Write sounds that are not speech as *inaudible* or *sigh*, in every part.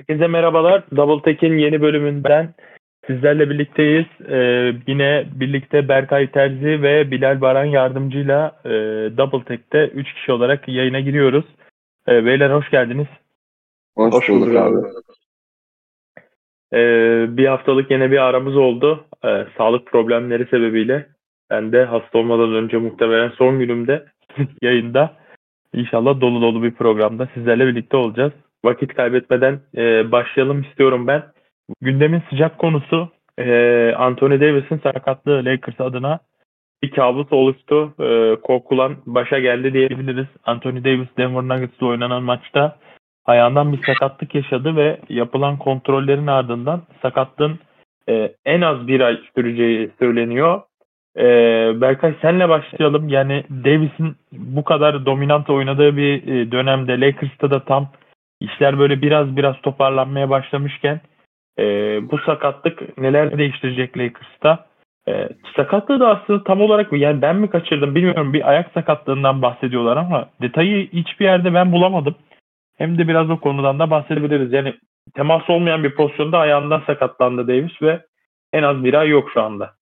Herkese merhabalar. Double Tech'in yeni bölümünden sizlerle birlikteyiz. Ee, yine birlikte Berkay Terzi ve Bilal Baran yardımcıyla e, Double Tech'te 3 kişi olarak yayına giriyoruz. Ee, beyler hoş geldiniz. Hoş, Hoş bulduk bulduk abi. Ee, bir haftalık yine bir aramız oldu. Ee, sağlık problemleri sebebiyle. Ben de hasta olmadan önce muhtemelen son günümde *laughs* yayında inşallah dolu dolu bir programda sizlerle birlikte olacağız. Vakit kaybetmeden e, başlayalım istiyorum ben. Gündemin sıcak konusu e, Anthony Davis'in sakatlığı Lakers adına bir kabus oluştu. E, korkulan başa geldi diyebiliriz. Anthony Davis Denver Nuggets'la oynanan maçta ayağından bir sakatlık yaşadı ve yapılan kontrollerin ardından sakatlığın e, en az bir ay süreceği söyleniyor. E, Berkay senle başlayalım. Yani Davis'in bu kadar dominant oynadığı bir e, dönemde Lakers'ta da tam işler böyle biraz biraz toparlanmaya başlamışken e, bu sakatlık neler değiştirecek Lakers'ta? E, sakatlığı da aslında tam olarak yani ben mi kaçırdım bilmiyorum bir ayak sakatlığından bahsediyorlar ama detayı hiçbir yerde ben bulamadım. Hem de biraz o konudan da bahsedebiliriz. Yani temas olmayan bir pozisyonda ayağından sakatlandı Davis ve en az bir ay yok şu anda.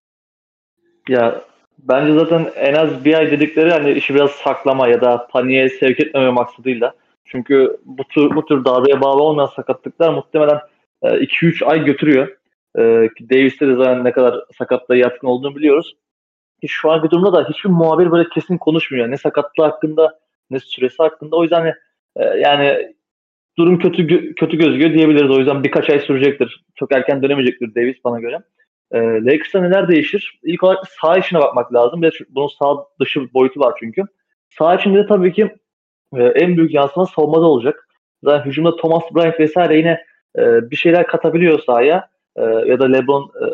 Ya bence zaten en az bir ay dedikleri hani işi biraz saklama ya da paniğe sevk etmeme maksadıyla. Çünkü bu tür bu tür darbeye bağlı olmayan sakatlıklar muhtemelen 2-3 ay götürüyor. E, Davis'te de zaten ne kadar sakatlığa yatkın olduğunu biliyoruz. Şu anki durumda da hiçbir muhabir böyle kesin konuşmuyor. Ne sakatlığı hakkında ne süresi hakkında. O yüzden e, yani durum kötü kötü gözüküyor diyebiliriz. O yüzden birkaç ay sürecektir. Çok erken dönemeyecektir Davis bana göre. E, Lakers'ta neler değişir? İlk olarak sağ içine bakmak lazım. Bir bunun sağ dışı boyutu var çünkü. Sağ içinde de tabii ki e, en büyük yansıma savunmada olacak. Zaten hücumda Thomas Bryant vesaire yine e, bir şeyler katabiliyor sahaya. E, ya da LeBron e,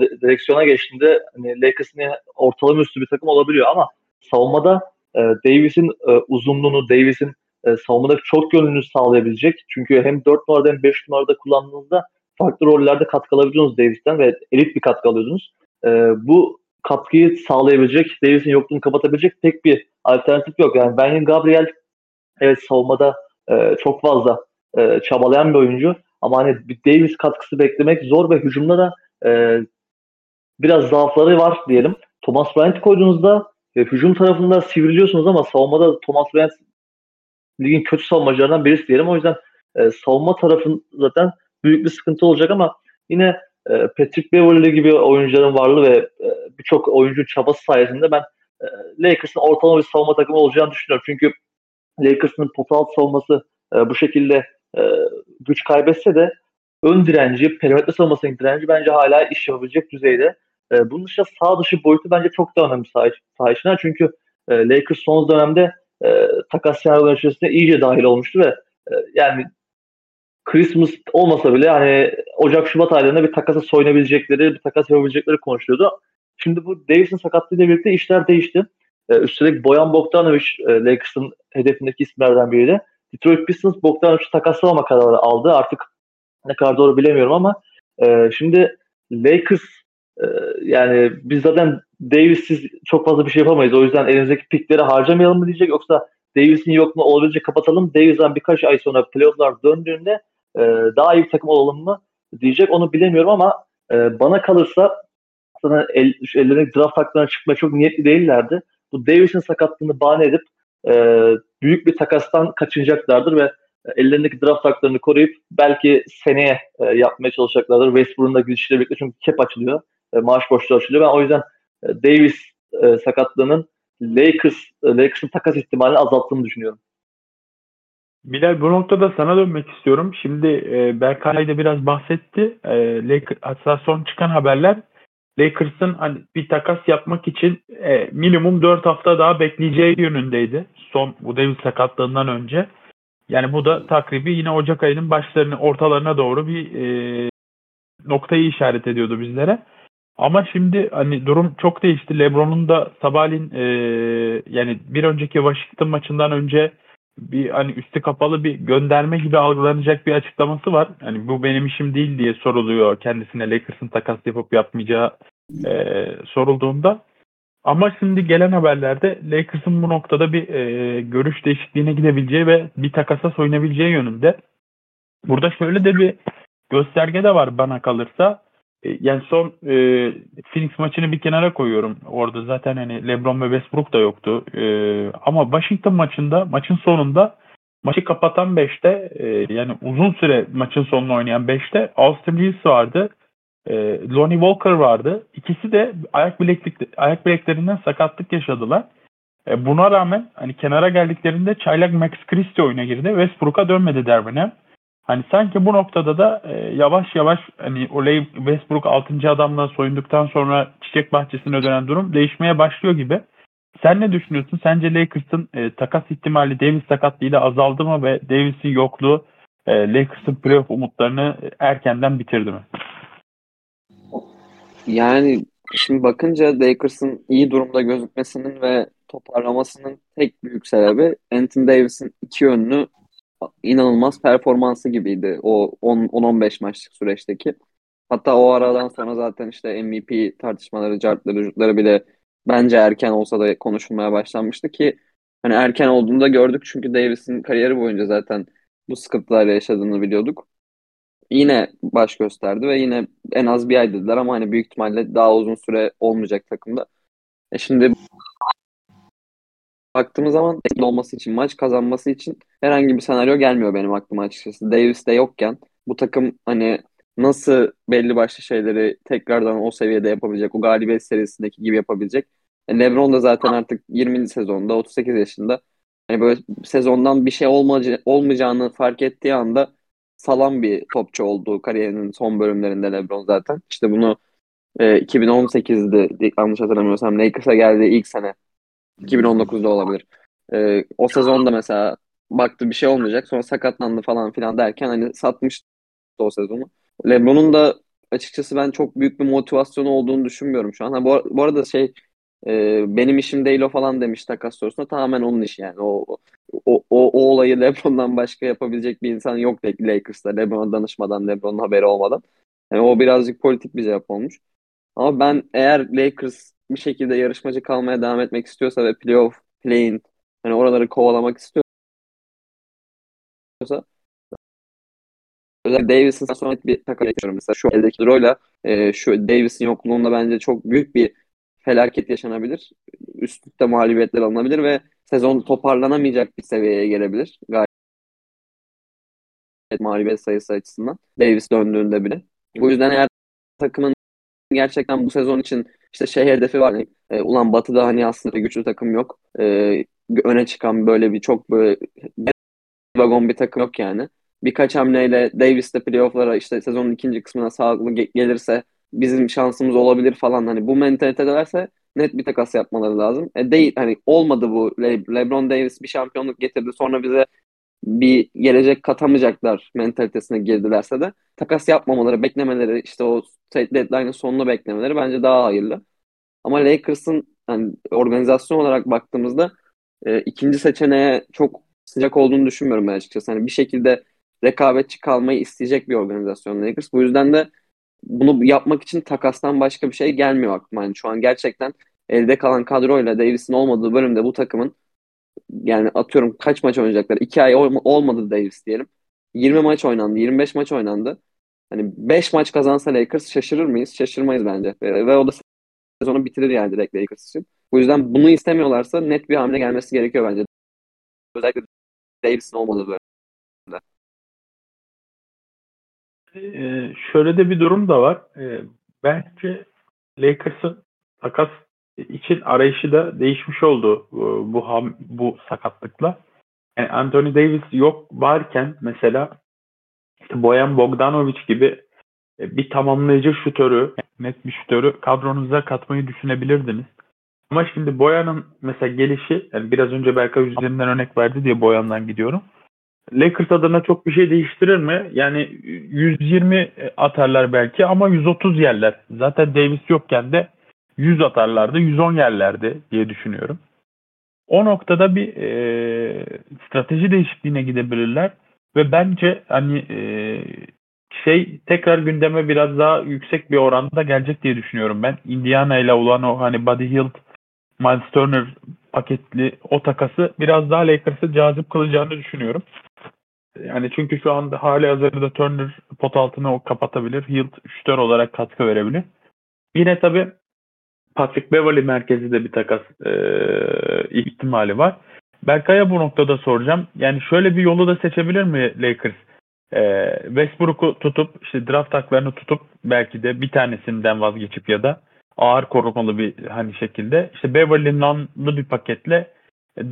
dire- direksiyona geçtiğinde hani Lakers'ın ortalama üstü bir takım olabiliyor ama savunmada e, Davis'in e, uzunluğunu, Davis'in e, savunmadaki çok yönlülüğünü sağlayabilecek. Çünkü hem 4 numarada hem 5 numarada kullandığınızda farklı rollerde katkı alabiliyorsunuz Davis'ten ve elit bir katkı alıyordunuz. E, bu katkıyı sağlayabilecek, Davis'in yokluğunu kapatabilecek tek bir alternatif yok. Yani Benjamin Gabriel evet savunmada e, çok fazla e, çabalayan bir oyuncu ama hani bir Davis katkısı beklemek zor ve hücumda da e, biraz zaafları var diyelim. Thomas Bryant koyduğunuzda e, hücum tarafında sivriliyorsunuz ama savunmada Thomas Bryant ligin kötü savunmacılarından birisi diyelim. O yüzden e, savunma tarafın zaten büyük bir sıkıntı olacak ama yine e, Patrick Beverley gibi oyuncuların varlığı ve e, birçok oyuncu çabası sayesinde ben e, Lakers'ın ortalama bir savunma takımı olacağını düşünüyorum. Çünkü Lakers'ın pot altı savunması e, bu şekilde e, güç kaybetse de ön direnci, perimetre savunmasının direnci bence hala iş yapabilecek düzeyde. E, bunun dışında sağ dışı boyutu bence çok daha önemli sağ, sağ içine. Çünkü e, Lakers son dönemde e, takas senaryoları içerisinde iyice dahil olmuştu ve e, yani Christmas olmasa bile hani Ocak Şubat aylarında bir takasa soyunabilecekleri, bir takas yapabilecekleri konuşuluyordu. Şimdi bu Davis'in sakatlığıyla birlikte işler değişti. Ee, üstelik Boyan Bogdanovic e, Lakers'ın hedefindeki isimlerden biriydi. Detroit Pistons Bogdanovic'i takaslamama kararı aldı. Artık ne kadar doğru bilemiyorum ama e, şimdi Lakers e, yani biz zaten Davis'siz çok fazla bir şey yapamayız. O yüzden elimizdeki pikleri harcamayalım mı diyecek yoksa Davis'in yokluğunu olabildiğince kapatalım. Davis'den birkaç ay sonra playoff'lar döndüğünde e, daha iyi bir takım olalım mı diyecek. Onu bilemiyorum ama e, bana kalırsa sana el, ellerine draft haklarına çıkmaya çok niyetli değillerdi. Bu Davis'in sakatlığını bahane edip e, büyük bir takastan kaçınacaklardır ve ellerindeki draft haklarını koruyup belki seneye e, yapmaya çalışacaklardır. Westbrook'un da gidişiyle birlikte çünkü cap açılıyor. E, maaş borçları açılıyor. Ben o yüzden e, Davis e, sakatlığının Lakers e, Lakers'ın takas ihtimalini azalttığını düşünüyorum. Bilal bu noktada sana dönmek istiyorum. Şimdi e, Berkay da biraz bahsetti. E, Lakers, son çıkan haberler Lakers'ın hani bir takas yapmak için e, minimum 4 hafta daha bekleyeceği yönündeydi. Son bu Davis sakatlığından önce. Yani bu da takribi yine Ocak ayının başlarına ortalarına doğru bir e, noktayı işaret ediyordu bizlere. Ama şimdi hani durum çok değişti. LeBron'un da sabahleyin e, yani bir önceki Washington maçından önce bir hani üstü kapalı bir gönderme gibi algılanacak bir açıklaması var. Hani bu benim işim değil diye soruluyor kendisine Lakers'ın takas yapıp yapmayacağı e, sorulduğunda. Ama şimdi gelen haberlerde Lakers'ın bu noktada bir e, görüş değişikliğine gidebileceği ve bir takasa soyunabileceği yönünde. burada şöyle de bir gösterge de var bana kalırsa. E, yani son e, Phoenix maçını bir kenara koyuyorum. Orada zaten hani LeBron ve Westbrook da yoktu. E, ama Washington maçında maçın sonunda maçı kapatan 5'te e, yani uzun süre maçın sonunu oynayan 5'te Austin Reeves vardı. E, Lonnie Walker vardı. İkisi de ayak bileklik ayak bileklerinden sakatlık yaşadılar. E, buna rağmen hani kenara geldiklerinde çaylak Max Christie oyuna girdi. Westbrook'a dönmedi Dervin Ham. Hani sanki bu noktada da e, yavaş yavaş hani Olay Westbrook 6. adamla soyunduktan sonra çiçek bahçesine dönen durum değişmeye başlıyor gibi. Sen ne düşünüyorsun? Sence Lakers'ın e, takas ihtimali Davis sakatlığıyla azaldı mı ve Davis'in yokluğu e, Lakers'ın playoff umutlarını erkenden bitirdi mi? Yani şimdi bakınca Lakers'ın iyi durumda gözükmesinin ve toparlamasının tek büyük sebebi Anthony Davis'in iki yönlü inanılmaz performansı gibiydi o 10-15 maçlık süreçteki. Hatta o aradan sonra zaten işte MVP tartışmaları, cartları, cutları bile bence erken olsa da konuşulmaya başlanmıştı ki hani erken olduğunu da gördük çünkü Davis'in kariyeri boyunca zaten bu sıkıntılarla yaşadığını biliyorduk. Yine baş gösterdi ve yine en az bir ay dediler ama hani büyük ihtimalle daha uzun süre olmayacak takımda. E şimdi baktığımız zaman olması için, maç kazanması için herhangi bir senaryo gelmiyor benim aklıma açıkçası. Davis de yokken bu takım hani nasıl belli başlı şeyleri tekrardan o seviyede yapabilecek, o galibiyet serisindeki gibi yapabilecek. E LeBron da zaten artık 20. sezonda, 38 yaşında. Hani böyle sezondan bir şey olmayacağını fark ettiği anda salan bir topçu olduğu kariyerinin son bölümlerinde LeBron zaten. İşte bunu e, 2018'de yanlış hatırlamıyorsam Lakers'a geldiği ilk sene 2019'da olabilir. E, o sezonda mesela baktı bir şey olmayacak sonra sakatlandı falan filan derken hani satmıştı o sezonu. LeBron'un da açıkçası ben çok büyük bir motivasyonu olduğunu düşünmüyorum şu an. Ha, bu, bu arada şey e, benim işim değil o falan demiş takas sorusunda tamamen onun işi yani. O, o, o, o olayı *laughs* LeBron'dan başka yapabilecek bir insan yok Lakers'ta. LeBron'a danışmadan, LeBron'un haberi olmadan. Yani o birazcık politik bir cevap olmuş. Ama ben eğer Lakers bir şekilde yarışmacı kalmaya devam etmek istiyorsa ve playoff, play'in hani oraları kovalamak istiyorsa özellikle Davis'in sonra bir takas yaşıyorum. Mesela şu eldeki droyla e, şu Davis'in yokluğunda bence çok büyük bir felaket yaşanabilir. Üst üste mağlubiyetler alınabilir ve sezon toparlanamayacak bir seviyeye gelebilir. Gayet mağlubiyet sayısı açısından. Davis döndüğünde bile. Bu yüzden eğer takımın gerçekten bu sezon için işte şey hedefi var. E, ulan Batı'da hani aslında güçlü takım yok. E, öne çıkan böyle bir çok böyle vagon bir takım yok yani. Birkaç hamleyle Davis de playoff'lara işte sezonun ikinci kısmına sağlıklı gelirse bizim şansımız olabilir falan hani bu mentalitedelerse net bir takas yapmaları lazım. E değil hani olmadı bu Le- LeBron Davis bir şampiyonluk getirdi sonra bize bir gelecek katamayacaklar mentalitesine girdilerse de takas yapmamaları, beklemeleri, işte o deadline'ın sonunu beklemeleri bence daha hayırlı. Ama Lakers'ın yani organizasyon olarak baktığımızda e, ikinci seçeneğe çok sıcak olduğunu düşünmüyorum ben açıkçası. Hani bir şekilde rekabetçi kalmayı isteyecek bir organizasyon Lakers. Bu yüzden de bunu yapmak için takastan başka bir şey gelmiyor aklıma. Yani şu an gerçekten elde kalan kadroyla Davis'in olmadığı bölümde bu takımın yani atıyorum kaç maç oynayacaklar? 2 ay olmadı Davis diyelim. 20 maç oynandı, 25 maç oynandı. Hani 5 maç kazansa Lakers şaşırır mıyız? Şaşırmayız bence. Ve, ve o da sezonu bitirir yani direkt Lakers için. Bu yüzden bunu istemiyorlarsa net bir hamle gelmesi gerekiyor bence. Özellikle Davis'in olmadığı bölümde. Ee, şöyle de bir durum da var. Ee, bence Lakers'ın takas için arayışı da değişmiş oldu e, bu ham, bu sakatlıkla. Yani Anthony Davis yok varken mesela Boyan Bogdanovic gibi e, bir tamamlayıcı şutörü, net bir şutörü kadronuza katmayı düşünebilirdiniz. Ama şimdi Boyan'ın mesela gelişi, yani biraz önce Berkay üzerinden örnek verdi diye Boyan'dan gidiyorum. Lakers adına çok bir şey değiştirir mi? Yani 120 atarlar belki ama 130 yerler. Zaten Davis yokken de 100 atarlardı, 110 yerlerdi diye düşünüyorum. O noktada bir e, strateji değişikliğine gidebilirler ve bence hani e, şey tekrar gündeme biraz daha yüksek bir oranda gelecek diye düşünüyorum ben. Indiana ile olan o hani Buddy Hield, Miles Turner paketli o takası biraz daha Lakers'ı cazip kılacağını düşünüyorum. Yani çünkü şu anda hali hazırda Turner pot altını o kapatabilir. Hilt şütör olarak katkı verebilir. Yine tabii Patrick Beverly merkezi de bir takas e, ihtimali var. Berkay'a bu noktada soracağım. Yani şöyle bir yolu da seçebilir mi Lakers? E, Westbrook'u tutup işte draft haklarını tutup belki de bir tanesinden vazgeçip ya da ağır korumalı bir hani şekilde işte Beverly Nunn'lı bir paketle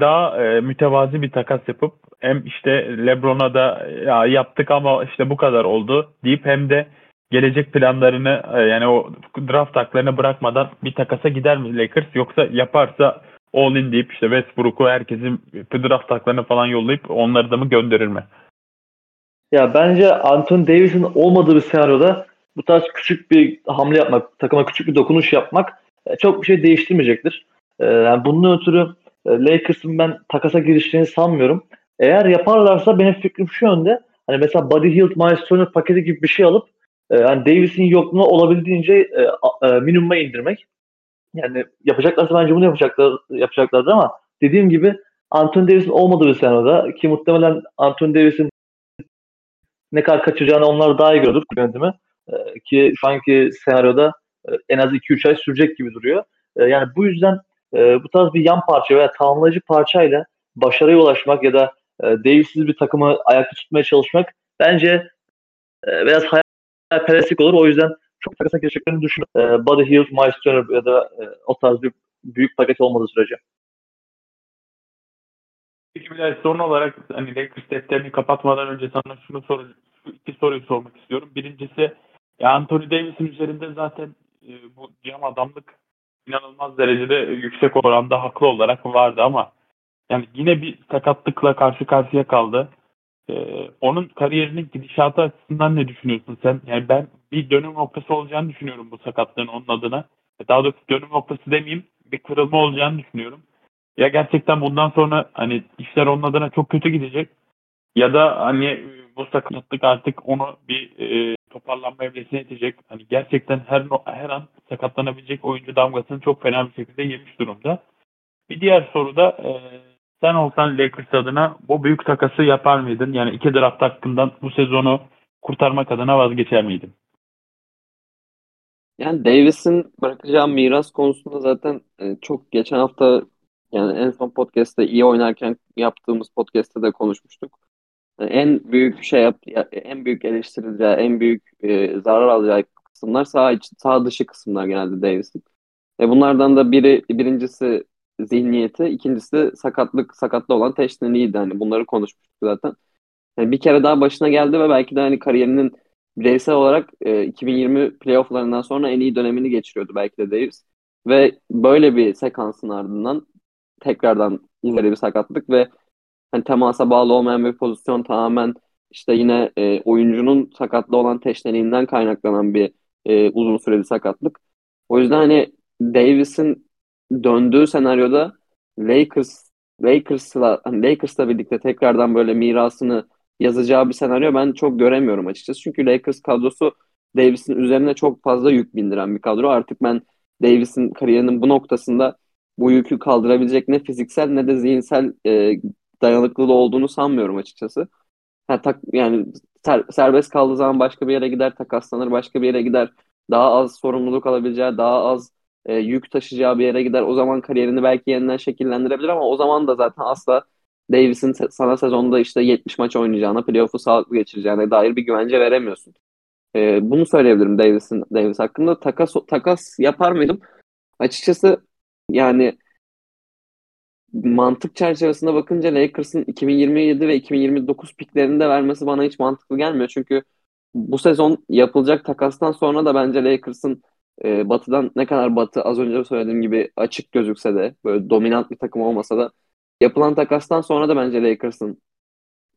daha e, mütevazi bir takas yapıp hem işte LeBron'a da ya yaptık ama işte bu kadar oldu deyip hem de gelecek planlarını e, yani o draft haklarını bırakmadan bir takasa gider mi Lakers yoksa yaparsa all in deyip işte Westbrook'u herkesin draft haklarını falan yollayıp onları da mı gönderir mi? Ya bence Anthony Davis'in olmadığı bir senaryoda bu tarz küçük bir hamle yapmak, takıma küçük bir dokunuş yapmak e, çok bir şey değiştirmeyecektir. E, yani bunun ötürü Lakers'ın ben takasa girişeceğini sanmıyorum. Eğer yaparlarsa benim fikrim şu yönde. Hani mesela Buddy Hield, Miles Turner paketi gibi bir şey alıp yani Davis'in yokluğunu olabildiğince minimuma indirmek. Yani yapacaklarsa bence bunu yapacaklar, yapacaklardır ama dediğim gibi Anthony Davis'in olmadığı bir senaryoda ki muhtemelen Anthony Davis'in ne kadar kaçıracağını onlar daha iyi görüyordur yönetimi. E, ki şu senaryoda e, en az 2-3 ay sürecek gibi duruyor. E, yani bu yüzden e, bu tarz bir yan parça veya tamamlayıcı parçayla başarıya ulaşmak ya da e, Davis'siz bir takımı ayakta tutmaya çalışmak bence e, biraz hayalperestlik olur. O yüzden çok takasa geçeceklerini düşünüyorum. E, Buddy Hield, Miles Turner ya da e, o tarz bir büyük paket olmadığı sürece. Peki Bilal son olarak hani Lakers defterini kapatmadan önce sana şunu sor, şu iki soruyu sormak istiyorum. Birincisi ya Anthony Davis'in üzerinde zaten e, bu cam adamlık inanılmaz derecede yüksek oranda haklı olarak vardı ama yani yine bir sakatlıkla karşı karşıya kaldı. Ee, onun kariyerinin gidişatı açısından ne düşünüyorsun sen? Yani ben bir dönüm noktası olacağını düşünüyorum bu sakatlığın onun adına. Daha doğrusu dönüm noktası demeyeyim bir kırılma olacağını düşünüyorum ya gerçekten bundan sonra hani işler onun adına çok kötü gidecek ya da hani bu sakatlık artık onu bir e, toparlanma evresine itecek. Hani gerçekten her her an sakatlanabilecek oyuncu damgasını çok fena bir şekilde yemiş durumda. Bir diğer soru da e, sen olsan Lakers adına bu büyük takası yapar mıydın? Yani iki draft hakkından bu sezonu kurtarmak adına vazgeçer miydin? Yani Davis'in bırakacağı miras konusunda zaten e, çok geçen hafta yani en son podcast'te iyi oynarken yaptığımız podcast'te de konuşmuştuk. En büyük şey yap, en büyük eleştirileceği, en büyük e, zarar alacağı kısımlar sağ, iç, sağ dışı kısımlar genelde Davis'in. E bunlardan da biri birincisi zihniyeti, ikincisi sakatlık sakatlı olan teşneliğiydi. Hani bunları konuşmuştuk zaten. Yani bir kere daha başına geldi ve belki de hani kariyerinin bireysel olarak e, 2020 playofflarından sonra en iyi dönemini geçiriyordu belki de Davis. Ve böyle bir sekansın ardından tekrardan ileri bir sakatlık ve hani temasa bağlı olmayan bir pozisyon tamamen işte yine e, oyuncunun sakatlı olan teşneliğinden kaynaklanan bir e, uzun süreli sakatlık. O yüzden hani Davis'in döndüğü senaryoda Lakers Lakers'la hani Lakers'la birlikte tekrardan böyle mirasını yazacağı bir senaryo ben çok göremiyorum açıkçası. Çünkü Lakers kadrosu Davis'in üzerine çok fazla yük bindiren bir kadro. Artık ben Davis'in kariyerinin bu noktasında bu yükü kaldırabilecek ne fiziksel ne de zihinsel e, dayanıklılığı olduğunu sanmıyorum açıkçası. Ha, tak, yani ser, serbest kaldığı zaman başka bir yere gider, takaslanır, başka bir yere gider. Daha az sorumluluk alabileceği, daha az e, yük taşıyacağı bir yere gider. O zaman kariyerini belki yeniden şekillendirebilir ama o zaman da zaten asla Davis'in sana sezonda işte 70 maç oynayacağına, playoff'u sağlıklı geçireceğine dair bir güvence veremiyorsun. E, bunu söyleyebilirim Davis'in Davis hakkında. Takas takas yapar mıydım? Açıkçası yani mantık çerçevesinde bakınca Lakers'ın 2027 ve 2029 piklerini de vermesi bana hiç mantıklı gelmiyor. Çünkü bu sezon yapılacak takastan sonra da bence Lakers'ın e, batıdan ne kadar batı az önce söylediğim gibi açık gözükse de böyle dominant bir takım olmasa da yapılan takastan sonra da bence Lakers'ın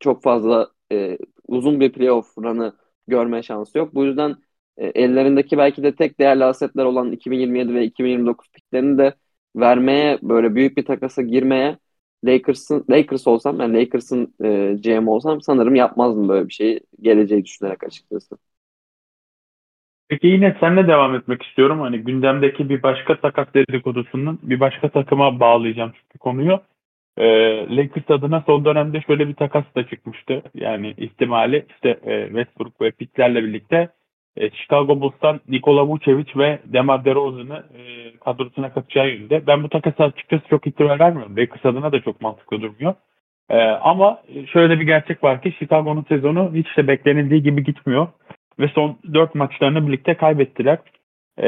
çok fazla e, uzun bir playoff run'ı görme şansı yok. Bu yüzden e, ellerindeki belki de tek değerli asetler olan 2027 ve 2029 piklerini de vermeye böyle büyük bir takasa girmeye Lakers'ın Lakers olsam yani Lakers'ın e, GM olsam sanırım yapmazdım böyle bir şeyi geleceği düşünerek açıkçası. Peki yine senle devam etmek istiyorum. Hani gündemdeki bir başka takas dedikodusunun bir başka takıma bağlayacağım çünkü konuyu. e, Lakers adına son dönemde şöyle bir takas da çıkmıştı. Yani ihtimali işte e, Westbrook ve picklerle birlikte e, Chicago Bulls'tan Nikola Vucevic ve DeMar DeRozan'ı e, kadrosuna katacağı yönünde. Ben bu takasa açıkçası çok ihtimal vermiyorum. Lakers adına da çok mantıklı durmuyor. E, ama şöyle bir gerçek var ki Chicago'nun sezonu hiç de beklenildiği gibi gitmiyor. Ve son 4 maçlarını birlikte kaybettiler. E,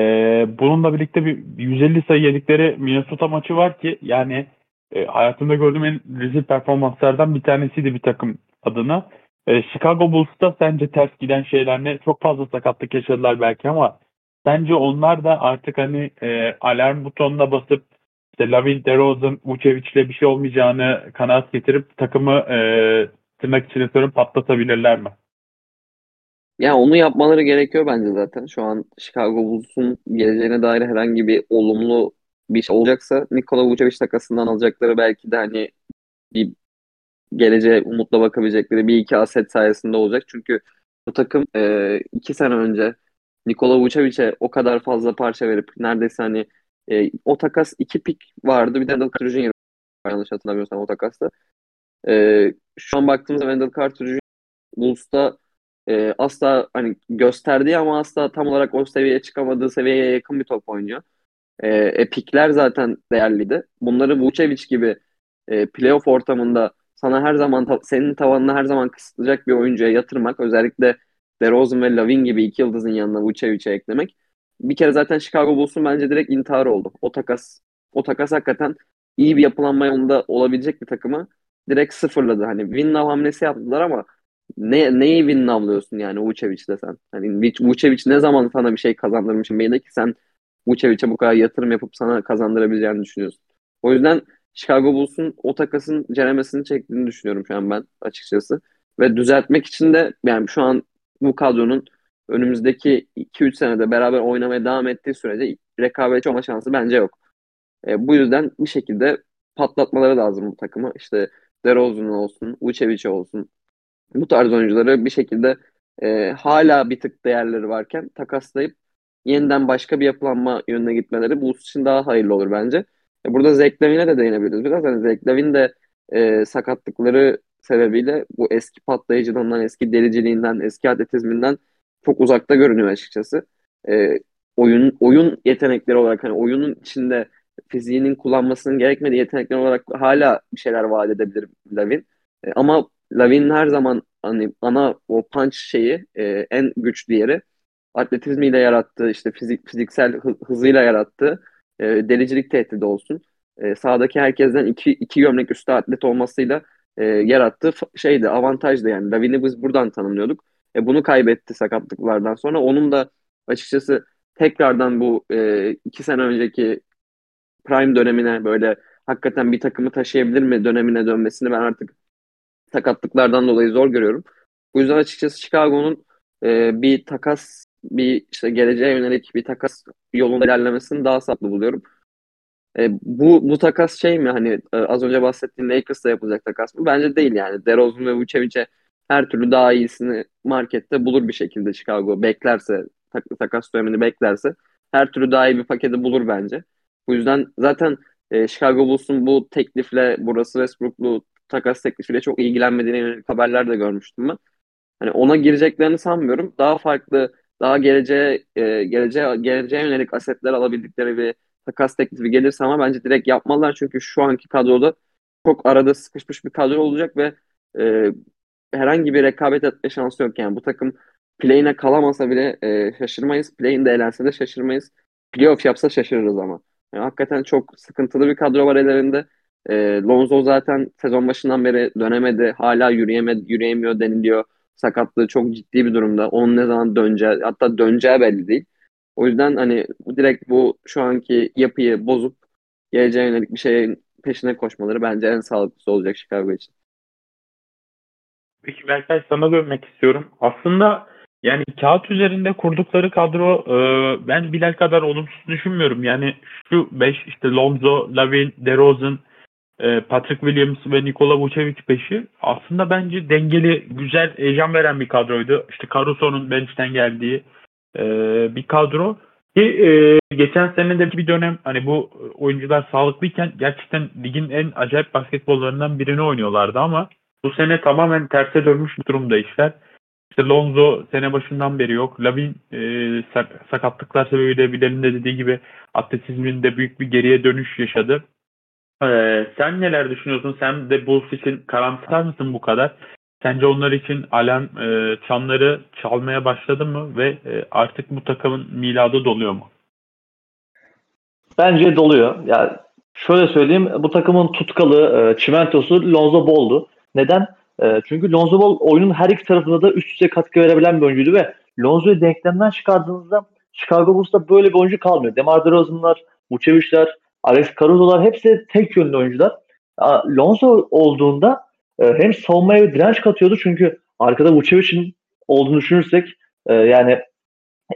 bununla birlikte bir 150 sayı yedikleri Minnesota maçı var ki yani e, hayatımda gördüğüm en rezil performanslardan bir tanesiydi bir takım adına. E, Chicago Bulls'ta sence ters giden şeyler ne? Çok fazla sakatlık yaşadılar belki ama sence onlar da artık hani e, alarm butonuna basıp işte Lavin, DeRozan, Vucevic'le bir şey olmayacağını kanaat getirip takımı e, tırnak içine sorup patlatabilirler mi? Ya onu yapmaları gerekiyor bence zaten. Şu an Chicago Bulls'un geleceğine dair herhangi bir olumlu bir şey olacaksa Nikola Vucevic takasından alacakları belki de hani bir geleceğe umutla bakabilecekleri bir iki aset sayesinde olacak. Çünkü bu takım e, iki sene önce Nikola Vucevic'e o kadar fazla parça verip neredeyse hani e, o takas iki pik vardı. Bir de Wendell Carter Jr. yanlış hatırlamıyorsam o takasta. E, şu an baktığımızda Wendell Carter Jr. Bulls'ta e, asla hani gösterdiği ama asla tam olarak o seviyeye çıkamadığı seviyeye yakın bir top oynuyor. E, e, pikler zaten değerliydi. Bunları Vucevic gibi e, playoff ortamında sana her zaman senin tavanını her zaman kısıtlayacak bir oyuncuya yatırmak özellikle DeRozan ve Lavin gibi iki yıldızın yanına Vucevic'e eklemek bir kere zaten Chicago Bulls'un bence direkt intihar oldu. O takas o takas hakikaten iyi bir yapılanma yolunda olabilecek bir takımı direkt sıfırladı. Hani win now hamlesi yaptılar ama ne, neyi win now'lıyorsun yani Vucevic'de sen? Hani Vucevic ne zaman sana bir şey kazandırmış belli ki sen Vucevic'e bu kadar yatırım yapıp sana kazandırabileceğini düşünüyorsun. O yüzden Chicago Bulls'un o takasın ceremesini çektiğini düşünüyorum şu an ben açıkçası. Ve düzeltmek için de yani şu an bu kadronun önümüzdeki 2-3 senede beraber oynamaya devam ettiği sürece rekabetçi olma şansı bence yok. E, bu yüzden bir şekilde patlatmaları lazım bu takımı. İşte DeRozan olsun, Vucevic olsun. Bu tarz oyuncuları bir şekilde e, hala bir tık değerleri varken takaslayıp yeniden başka bir yapılanma yönüne gitmeleri bu için daha hayırlı olur bence. E, burada Zach Lavin'e de değinebiliriz biraz. Hani Zach de e, sakatlıkları sebebiyle bu eski patlayıcılığından, eski deliciliğinden, eski atletizminden çok uzakta görünüyor açıkçası. E, oyun oyun yetenekleri olarak hani oyunun içinde fiziğinin kullanmasının gerekmediği yetenekler olarak hala bir şeyler vaat edebilir Lavin. E, ama Lavin her zaman hani ana o punch şeyi e, en güçlü yeri atletizmiyle yarattığı işte fizik fiziksel hızıyla yarattığı e, delicilik tehdidi olsun. E, sahadaki herkesten iki, iki gömlek üstü atlet olmasıyla e, yarattığı şeydi avantajdı yani. Lavin'i biz buradan tanımlıyorduk. E, bunu kaybetti sakatlıklardan sonra. Onun da açıkçası tekrardan bu e, iki sene önceki prime dönemine böyle hakikaten bir takımı taşıyabilir mi dönemine dönmesini ben artık sakatlıklardan dolayı zor görüyorum. Bu yüzden açıkçası Chicago'nun e, bir takas bir işte geleceğe yönelik bir takas yolunda ilerlemesini daha sağlıklı buluyorum. E, bu bu takas şey mi hani e, az önce bahsettiğim Lakers'ta yapılacak takas mı? Bence değil yani. DeRozan ve Vucevic'e her türlü daha iyisini markette bulur bir şekilde Chicago beklerse tak, takas dönemini beklerse her türlü daha iyi bir paketi bulur bence. Bu yüzden zaten e, Chicago Bulls'un bu teklifle burası Westbrook'lu takas teklifiyle çok ilgilenmediğine yönelik haberler de görmüştüm ben. Hani ona gireceklerini sanmıyorum. Daha farklı, daha geleceğe e, geleceğe geleceğe yönelik asetler alabildikleri bir takas teklifi gelirse ama bence direkt yapmalılar çünkü şu anki kadroda çok arada sıkışmış bir kadro olacak ve e, herhangi bir rekabet etme şansı yok yani bu takım play'ine kalamasa bile e, şaşırmayız. Play'inde elense de şaşırmayız. Playoff yapsa şaşırırız ama. Yani hakikaten çok sıkıntılı bir kadro var ellerinde. E, Lonzo zaten sezon başından beri dönemedi. Hala yürüyemedi, yürüyemiyor deniliyor. Sakatlığı çok ciddi bir durumda. Onun ne zaman döneceği, hatta döneceği belli değil. O yüzden hani direkt bu şu anki yapıyı bozup geleceğe yönelik bir şeyin peşine koşmaları bence en sağlıklısı olacak Chicago için. Peki Berkay sana dönmek istiyorum. Aslında yani kağıt üzerinde kurdukları kadro e, ben Bilal kadar olumsuz düşünmüyorum. Yani şu 5 işte Lonzo, Lavin, DeRozan, Patrick Williams ve Nikola Vucevic peşi aslında bence dengeli, güzel, heyecan veren bir kadroydu. İşte Caruso'nun bench'ten geldiği e, bir kadro. Ki e, geçen sene de bir dönem hani bu oyuncular sağlıklıyken gerçekten ligin en acayip basketbollarından birini oynuyorlardı ama bu sene tamamen terse dönmüş durumda işler. İşte Lonzo sene başından beri yok. Lavin e, sak- sakatlıklar sebebiyle Bilal'in de dediği gibi atletizminde büyük bir geriye dönüş yaşadı. E, sen neler düşünüyorsun? Sen de Bulls için karamsar mısın bu kadar? Sence onlar için alarm e, çanları çalmaya başladı mı ve e, artık bu takımın miladı doluyor mu? Bence doluyor. Yani şöyle söyleyeyim bu takımın tutkalı e, çimentosu Lonzo Ball'du. Neden? E, çünkü Lonzo Ball oyunun her iki tarafında da üst üste katkı verebilen bir oyuncuydu ve Lonzo'yu denklemden çıkardığınızda Chicago Bulls'ta böyle bir oyuncu kalmıyor. DeMar DeRozan'lar, Vucevic'ler, Alex Caruso'lar hepsi tek yönlü oyuncular. Lonzo olduğunda e, hem savunmaya bir direnç katıyordu çünkü arkada Vucevic'in olduğunu düşünürsek e, yani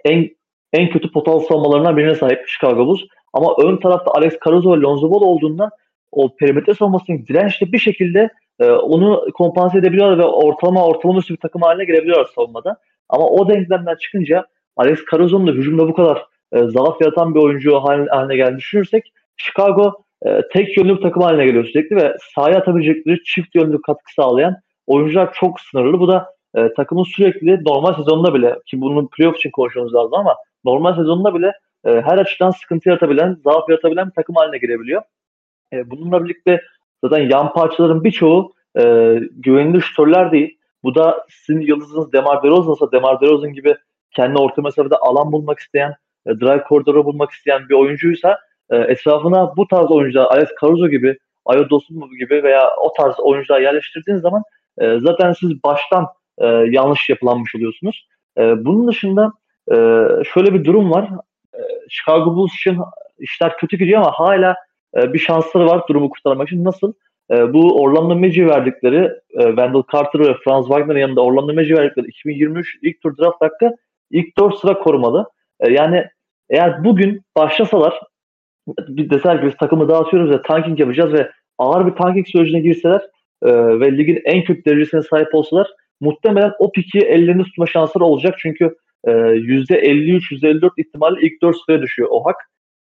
en en kötü potansiyel savunmalarından birine sahip Chicago Bulls. Ama ön tarafta Alex Caruso ve Lonzo Ball olduğunda o perimetre savunmasının dirençli bir şekilde e, onu kompanse edebiliyorlar ve ortalama ortalama üstü bir takım haline gelebiliyorlar savunmada. Ama o denklemden çıkınca Alex Caruso'nun da hücumda bu kadar e, zaaf yaratan bir oyuncu haline, haline geldiğini düşünürsek Chicago e, tek yönlü bir takım haline geliyor sürekli ve sahaya atabilecekleri çift yönlü katkı sağlayan oyuncular çok sınırlı. Bu da e, takımın sürekli normal sezonunda bile ki bunun playoff için konuşmamız lazım ama normal sezonunda bile e, her açıdan sıkıntı yaratabilen, zaaf yaratabilen bir takım haline gelebiliyor. E, bununla birlikte zaten yan parçaların birçoğu e, güvenilir şutörler değil. Bu da sizin yıldızınız Demar DeRozan'sa Demar DeRozan gibi kendi orta mesafede alan bulmak isteyen, e, drive koridoru bulmak isteyen bir oyuncuysa e, etrafına bu tarz oyuncular Alex Caruso gibi, Ayo Dosunmu gibi veya o tarz oyuncular yerleştirdiğiniz zaman e, zaten siz baştan e, yanlış yapılanmış oluyorsunuz. E, bunun dışında e, şöyle bir durum var. E, Chicago Bulls için işler kötü gidiyor ama hala e, bir şansları var durumu kurtarmak için. Nasıl? E, bu Orlando Magic'e verdikleri e, Wendell Carter ve Franz Wagner'ın yanında Orlando Magic'e verdikleri 2023 ilk tur draft hakkı ilk 4 sıra korumalı. E, yani eğer bugün başlasalar bir deseler ki biz takımı dağıtıyoruz ve tanking yapacağız ve ağır bir tanking sürecine girseler e, ve ligin en kötü derecesine sahip olsalar muhtemelen o piki ellerinde tutma şansları olacak. Çünkü e, %53-%54 ihtimalle ilk 4 sıraya düşüyor o hak.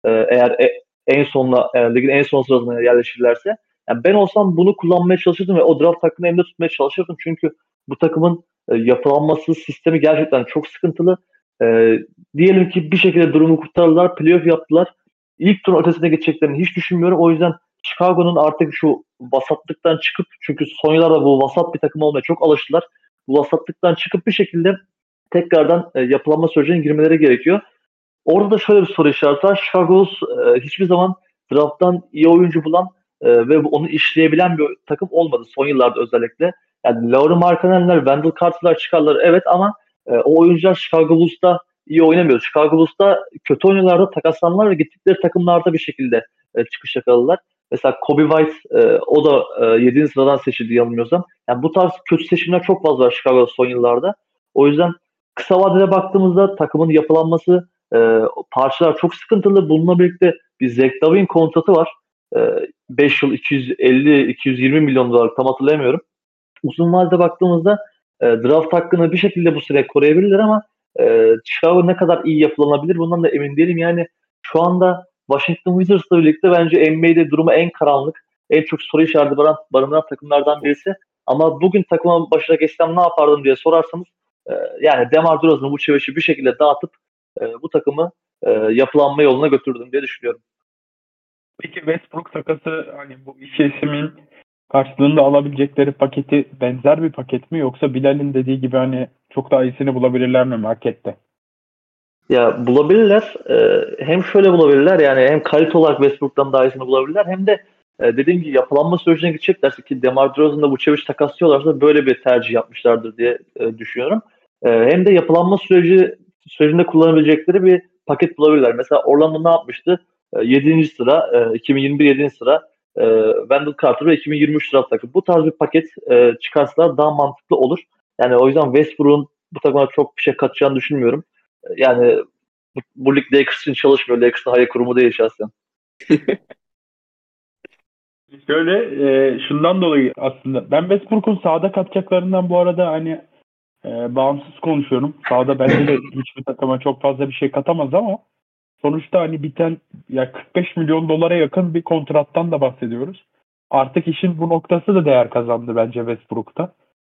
E, eğer e, en sonla e, ligin en son sırasına yerleşirlerse. Yani ben olsam bunu kullanmaya çalışırdım ve o draft hakkını elimde tutmaya çalışırdım. Çünkü bu takımın e, yapılanması sistemi gerçekten çok sıkıntılı. E, diyelim ki bir şekilde durumu kurtardılar, playoff yaptılar. İlk turun ötesine geçeceklerini hiç düşünmüyorum. O yüzden Chicago'nun artık şu vasatlıktan çıkıp çünkü son yıllarda bu vasat bir takım olmaya çok alıştılar. Bu vasatlıktan çıkıp bir şekilde tekrardan e, yapılanma sürecine girmeleri gerekiyor. Orada da şöyle bir soru işareti var. Chicago e, hiçbir zaman drafttan iyi oyuncu bulan e, ve onu işleyebilen bir takım olmadı son yıllarda özellikle. Yani Lauri Markkanen'ler, Wendell Carter'lar çıkarlar evet ama e, o oyuncular Chicago Bulls'ta iyi oynamıyor. Chicago Bulls'ta kötü oyuncularda takaslanlar ve gittikleri takımlarda bir şekilde e, çıkış yakaladılar. Mesela Kobe White e, o da e, 7. sıradan seçildi yanılmıyorsam. Yani bu tarz kötü seçimler çok fazla var Chicago'da son yıllarda. O yüzden kısa vadede baktığımızda takımın yapılanması e, parçalar çok sıkıntılı. Bununla birlikte bir Zach Lavin kontratı var. E, 5 yıl 250-220 milyon dolar tam hatırlayamıyorum. Uzun vadede baktığımızda e, draft hakkını bir şekilde bu süre koruyabilirler ama e, Chicago ne kadar iyi yapılanabilir bundan da emin değilim. Yani şu anda Washington Wizards'la birlikte bence NBA'de durumu en karanlık, en çok soru işareti barındıran takımlardan birisi. Ama bugün takımın başına geçsem ne yapardım diye sorarsanız e, yani Demar DeRozan'ı bu çevresi bir şekilde dağıtıp e, bu takımı e, yapılanma yoluna götürdüm diye düşünüyorum. Peki Westbrook takası hani bu iki ismin karşılığında alabilecekleri paketi benzer bir paket mi yoksa Bilal'in dediği gibi hani çok daha iyisini bulabilirler mi markette? Ya bulabilirler. Ee, hem şöyle bulabilirler yani hem kalite olarak Westbrook'tan daha iyisini bulabilirler hem de e, dediğim gibi yapılanma sürecine gideceklerse ki Demar DeRozan'la Vucevic takaslıyorlarsa böyle bir tercih yapmışlardır diye e, düşünüyorum. E, hem de yapılanma süreci sürecinde kullanabilecekleri bir paket bulabilirler. Mesela Orlando ne yapmıştı? E, 7. sıra, e, 2021 7. sıra e, Wendell Carter ve 2023 draft takımı. Bu tarz bir paket e, çıkarsalar daha mantıklı olur. Yani o yüzden Westbrook'un bu takıma çok bir şey katacağını düşünmüyorum. E, yani bu, bu lig Lakers için çalışmıyor. Lakers'ın hayır kurumu değil şahsen. *laughs* Şöyle e, şundan dolayı aslında ben Westbrook'un sahada katacaklarından bu arada hani e, bağımsız konuşuyorum. Sahada bence de hiçbir takıma çok fazla bir şey katamaz ama sonuçta hani biten ya 45 milyon dolara yakın bir kontrattan da bahsediyoruz. Artık işin bu noktası da değer kazandı bence Westbrook'ta.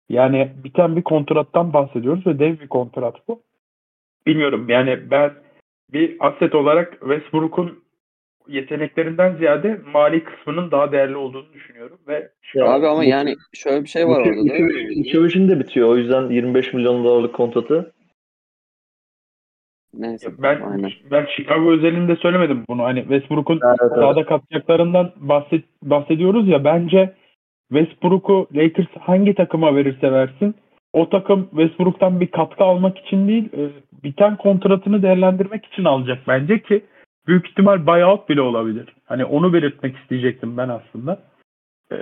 Yani biten bir kontrattan bahsediyoruz ve dev bir kontrat bu. Bilmiyorum yani ben bir aset olarak Westbrook'un yeteneklerinden ziyade mali kısmının daha değerli olduğunu düşünüyorum ve Ya, Abi ama bu- yani şöyle bir şey var orada da. Vucevic'in de bitiyor. O yüzden 25 milyon dolarlık kontratı. Neyse. ben Aynen. ben Chicago özelinde söylemedim bunu. Hani Westbrook'un Evet, evet. sahada katacaklarından bahset, bahsediyoruz ya bence Westbrook'u Lakers hangi takıma verirse versin o takım Westbrook'tan bir katkı almak için değil e, biten kontratını değerlendirmek için alacak bence ki büyük ihtimal buyout bile olabilir. Hani onu belirtmek isteyecektim ben aslında. E,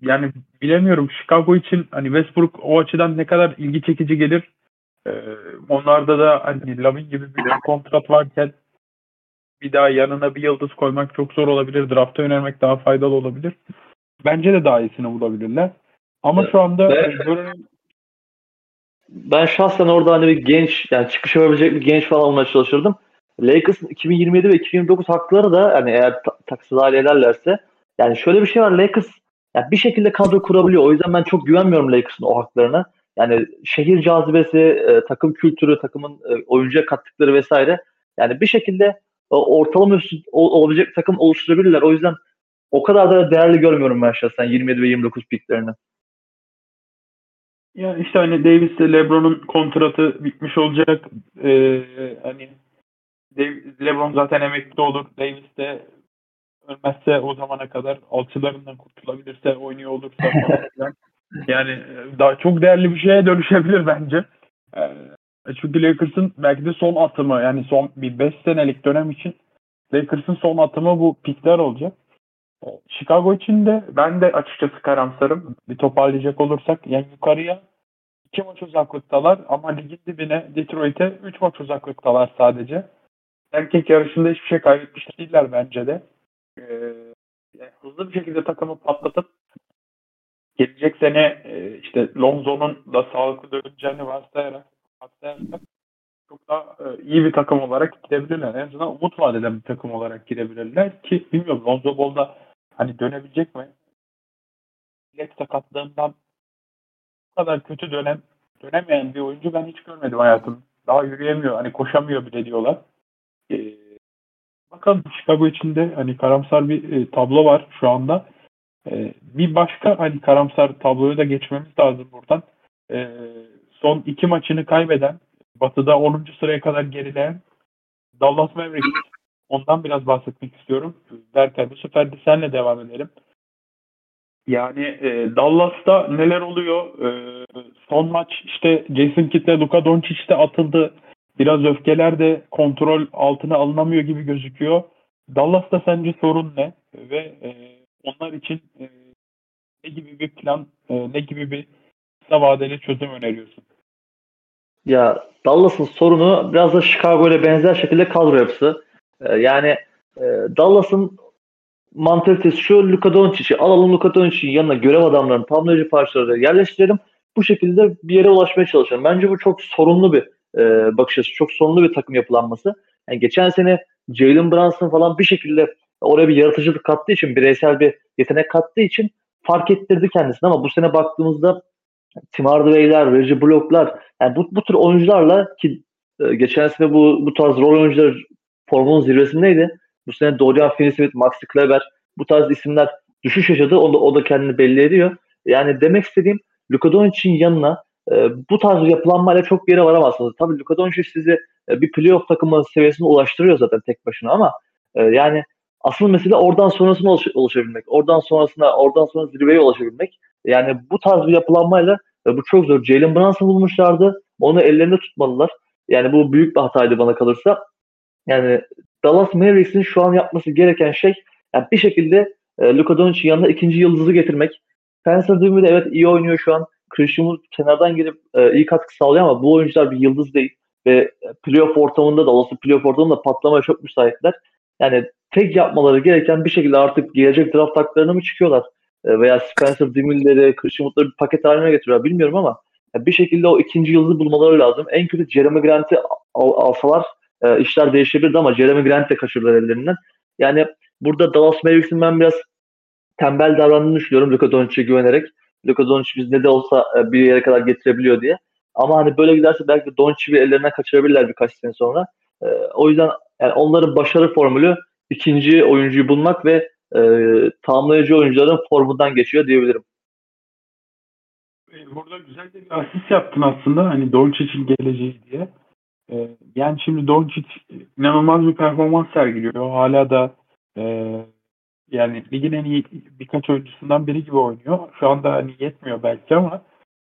yani bilemiyorum Chicago için hani Westbrook o açıdan ne kadar ilgi çekici gelir. E, onlarda da hani Lavin gibi bir kontrat varken bir daha yanına bir yıldız koymak çok zor olabilir. Drafta yönelmek daha faydalı olabilir. Bence de daha iyisini bulabilirler. Ama Evet. şu anda Ben- e, Ben şahsen orada hani bir genç yani çıkış yapabilecek bir genç falan olmaya çalışırdım. Lakers'ın 2027 ve 2029 hakları da hani eğer ta- taksız hale ederlerse yani şöyle bir şey var Lakers yani bir şekilde kadro kurabiliyor. O yüzden ben çok güvenmiyorum Lakers'ın o haklarına. Yani şehir cazibesi, e, takım kültürü, takımın e, oyuncuya kattıkları vesaire. Yani bir şekilde e, ortalama üstü ol- olabilecek takım oluşturabilirler. O yüzden o kadar da değerli görmüyorum ben şahsen 27 ve 29 piklerini. ya işte hani Davis ile LeBron'un kontratı bitmiş olacak. Ee, hani LeBron zaten emekli olur. Davis de ölmezse o zamana kadar alçılarından kurtulabilirse oynuyor olursa falan. *laughs* Yani e, daha çok değerli bir şeye dönüşebilir bence. Ee, çünkü Lakers'ın belki de son atımı yani son bir 5 senelik dönem için Lakers'ın son atımı bu pikler olacak. Chicago için de ben de açıkçası karamsarım. Bir toparlayacak olursak yani yukarıya iki maç uzaklıktalar ama ligin dibine Detroit'e 3 maç uzaklıktalar sadece. Erkek yarışında hiçbir şey kaybetmiş değiller bence de. Ee, yani hızlı bir şekilde takımı patlatıp gelecek sene e, işte Lonzo'nun da sağlıklı döneceğini varsayarak, varsayarsak çok daha e, iyi bir takım olarak gidebilirler. En azından umut vaat eden bir takım olarak gidebilirler ki bilmiyorum Lonzo Ball'da hani dönebilecek mi? Bilek sakatlığından bu kadar kötü dönem dönemeyen bir oyuncu ben hiç görmedim hayatım. Daha yürüyemiyor. Hani koşamıyor bile diyorlar. Ee, bakalım Chicago içinde hani karamsar bir e, tablo var şu anda. Ee, bir başka hani karamsar tabloyu da geçmemiz lazım buradan. Ee, son iki maçını kaybeden, Batı'da 10. sıraya kadar gerileyen Dallas Mavericks. Ondan biraz bahsetmek istiyorum. Derken bu sefer de senle devam edelim. Yani e, Dallas'ta neler oluyor? E, son maç işte Jason Kidd'le Luka Doncic de atıldı. Biraz öfkeler de kontrol altına alınamıyor gibi gözüküyor. Dallas'ta sence sorun ne? Ve e, onlar için e, ne gibi bir plan, e, ne gibi bir kısa vadeli çözüm öneriyorsun? Ya Dallas'ın sorunu biraz da Chicago ile benzer şekilde kadro yapısı. Ee, yani e, Dallas'ın mantalitesi şu Luka Doncic'i alalım Luka Doncic'in yanına görev adamlarını tamamlayıcı parçaları yerleştirelim. Bu şekilde bir yere ulaşmaya çalışalım. Bence bu çok sorunlu bir e, bakış açısı. Çok sorunlu bir takım yapılanması. Yani geçen sene Jalen Brunson falan bir şekilde oraya bir yaratıcılık kattığı için, bireysel bir yetenek kattığı için fark ettirdi kendisini ama bu sene baktığımızda Tim Hardaway'ler, Reggie Block'lar yani bu, bu tür oyuncularla ki e, geçen sene bu, bu tarz rol oyuncuları formunun zirvesindeydi. Bu sene Dorian Finney-Smith, Maxi Kleber bu tarz isimler düşüş yaşadı. O da, o da kendini belli ediyor. Yani demek istediğim Luka Doncic'in yanına e, bu tarz yapılanmayla çok bir yere varamazsınız. Tabii Luka Doncic sizi e, bir playoff takımı seviyesine ulaştırıyor zaten tek başına ama e, yani asıl mesele oradan sonrasına ulaş- ulaşabilmek. Oradan sonrasına, oradan sonra zirveye ulaşabilmek. Yani bu tarz bir yapılanmayla e, bu çok zor. Jalen Brunson bulmuşlardı. Onu ellerinde tutmalılar. Yani bu büyük bir hataydı bana kalırsa. Yani Dallas Mavericks'in şu an yapması gereken şey yani bir şekilde e, Luka Doncic'in yanına ikinci yıldızı getirmek. Spencer Dinwiddie evet iyi oynuyor şu an. Christian Wood kenardan gelip e, iyi katkı sağlıyor ama bu oyuncular bir yıldız değil. Ve playoff ortamında da olası playoff ortamında patlamaya çok müsaitler. Yani tek yapmaları gereken bir şekilde artık gelecek draft haklarına mı çıkıyorlar? E, veya Spencer Dinwiddie'leri, Christian Wood'ları bir paket haline getiriyorlar bilmiyorum ama yani bir şekilde o ikinci yıldızı bulmaları lazım. En kötü Jeremy Grant'i al- alsalar e, işler değişebilirdi ama Jeremy Grant de kaçırdılar ellerinden. Yani burada Dallas Mavericks'in ben biraz tembel davrandığını düşünüyorum Luka Doncic'e güvenerek. Luka Doncic biz ne de olsa e, bir yere kadar getirebiliyor diye. Ama hani böyle giderse belki Doncic'i ellerinden kaçırabilirler birkaç sene sonra. E, o yüzden yani onların başarı formülü ikinci oyuncuyu bulmak ve e, tamamlayıcı oyuncuların formundan geçiyor diyebilirim. E, burada güzel de bir asist yaptın aslında hani Doncic'in geleceği diye. E, yani şimdi Doncic inanılmaz bir performans sergiliyor. Hala da e, yani ligin en iyi birkaç oyuncusundan biri gibi oynuyor. Şu anda hani yetmiyor belki ama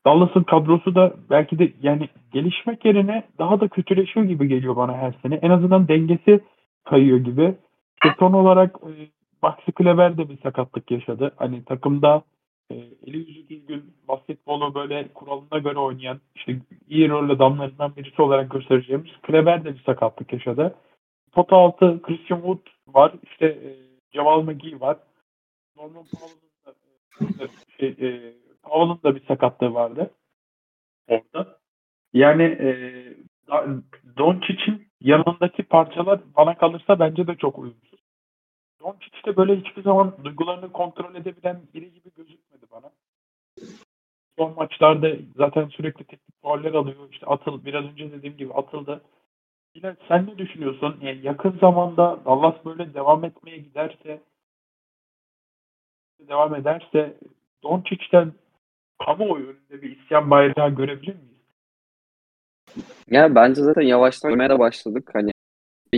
Dallas'ın kadrosu da belki de yani gelişmek yerine daha da kötüleşiyor gibi geliyor bana her sene. En azından dengesi kayıyor gibi. İşte son olarak e, Maxi Kleber de bir sakatlık yaşadı. Hani takımda e, eli yüzü düzgün basketbolu böyle kuralına göre oynayan işte iyi rol adamlarından birisi olarak göstereceğimiz Kleber de bir sakatlık yaşadı. Pota altı Christian Wood var. İşte e, Jamal McGee var. Norman Powell'ın da, e, şey, e, Powell'ın da bir sakatlığı vardı orada. Yani e, Doncic'in yanındaki parçalar bana kalırsa bence de çok uyumsuz. Doncic de böyle hiçbir zaman duygularını kontrol edebilen biri gibi gözükmedi bana. Son maçlarda zaten sürekli teknik fauller alıyor. İşte atıl, biraz önce dediğim gibi atıldı. Yine sen ne düşünüyorsun? Yani yakın zamanda Dallas böyle devam etmeye giderse devam ederse Doncic'ten kamuoyu önünde bir isyan bayrağı görebilir miyiz? Ya bence zaten yavaştan görmeye de başladık. Hani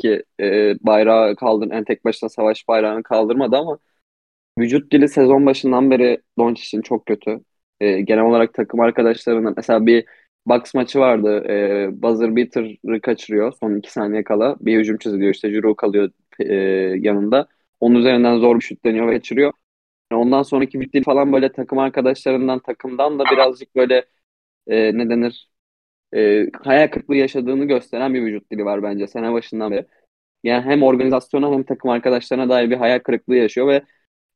ki e, bayrağı kaldır, en tek başına savaş bayrağını kaldırmadı ama vücut dili sezon başından beri Doncic'in çok kötü. E, genel olarak takım arkadaşlarının mesela bir Bucks maçı vardı. E, buzzer beater'ı kaçırıyor son iki saniye kala. Bir hücum çiziliyor işte Juru kalıyor e, yanında. Onun üzerinden zor bir şut deniyor ve kaçırıyor. Ondan sonraki bitti falan böyle takım arkadaşlarından, takımdan da birazcık böyle e, ne denir e, hayal kırıklığı yaşadığını gösteren bir vücut dili var bence sene başından beri. Yani hem organizasyona hem takım arkadaşlarına dair bir hayal kırıklığı yaşıyor ve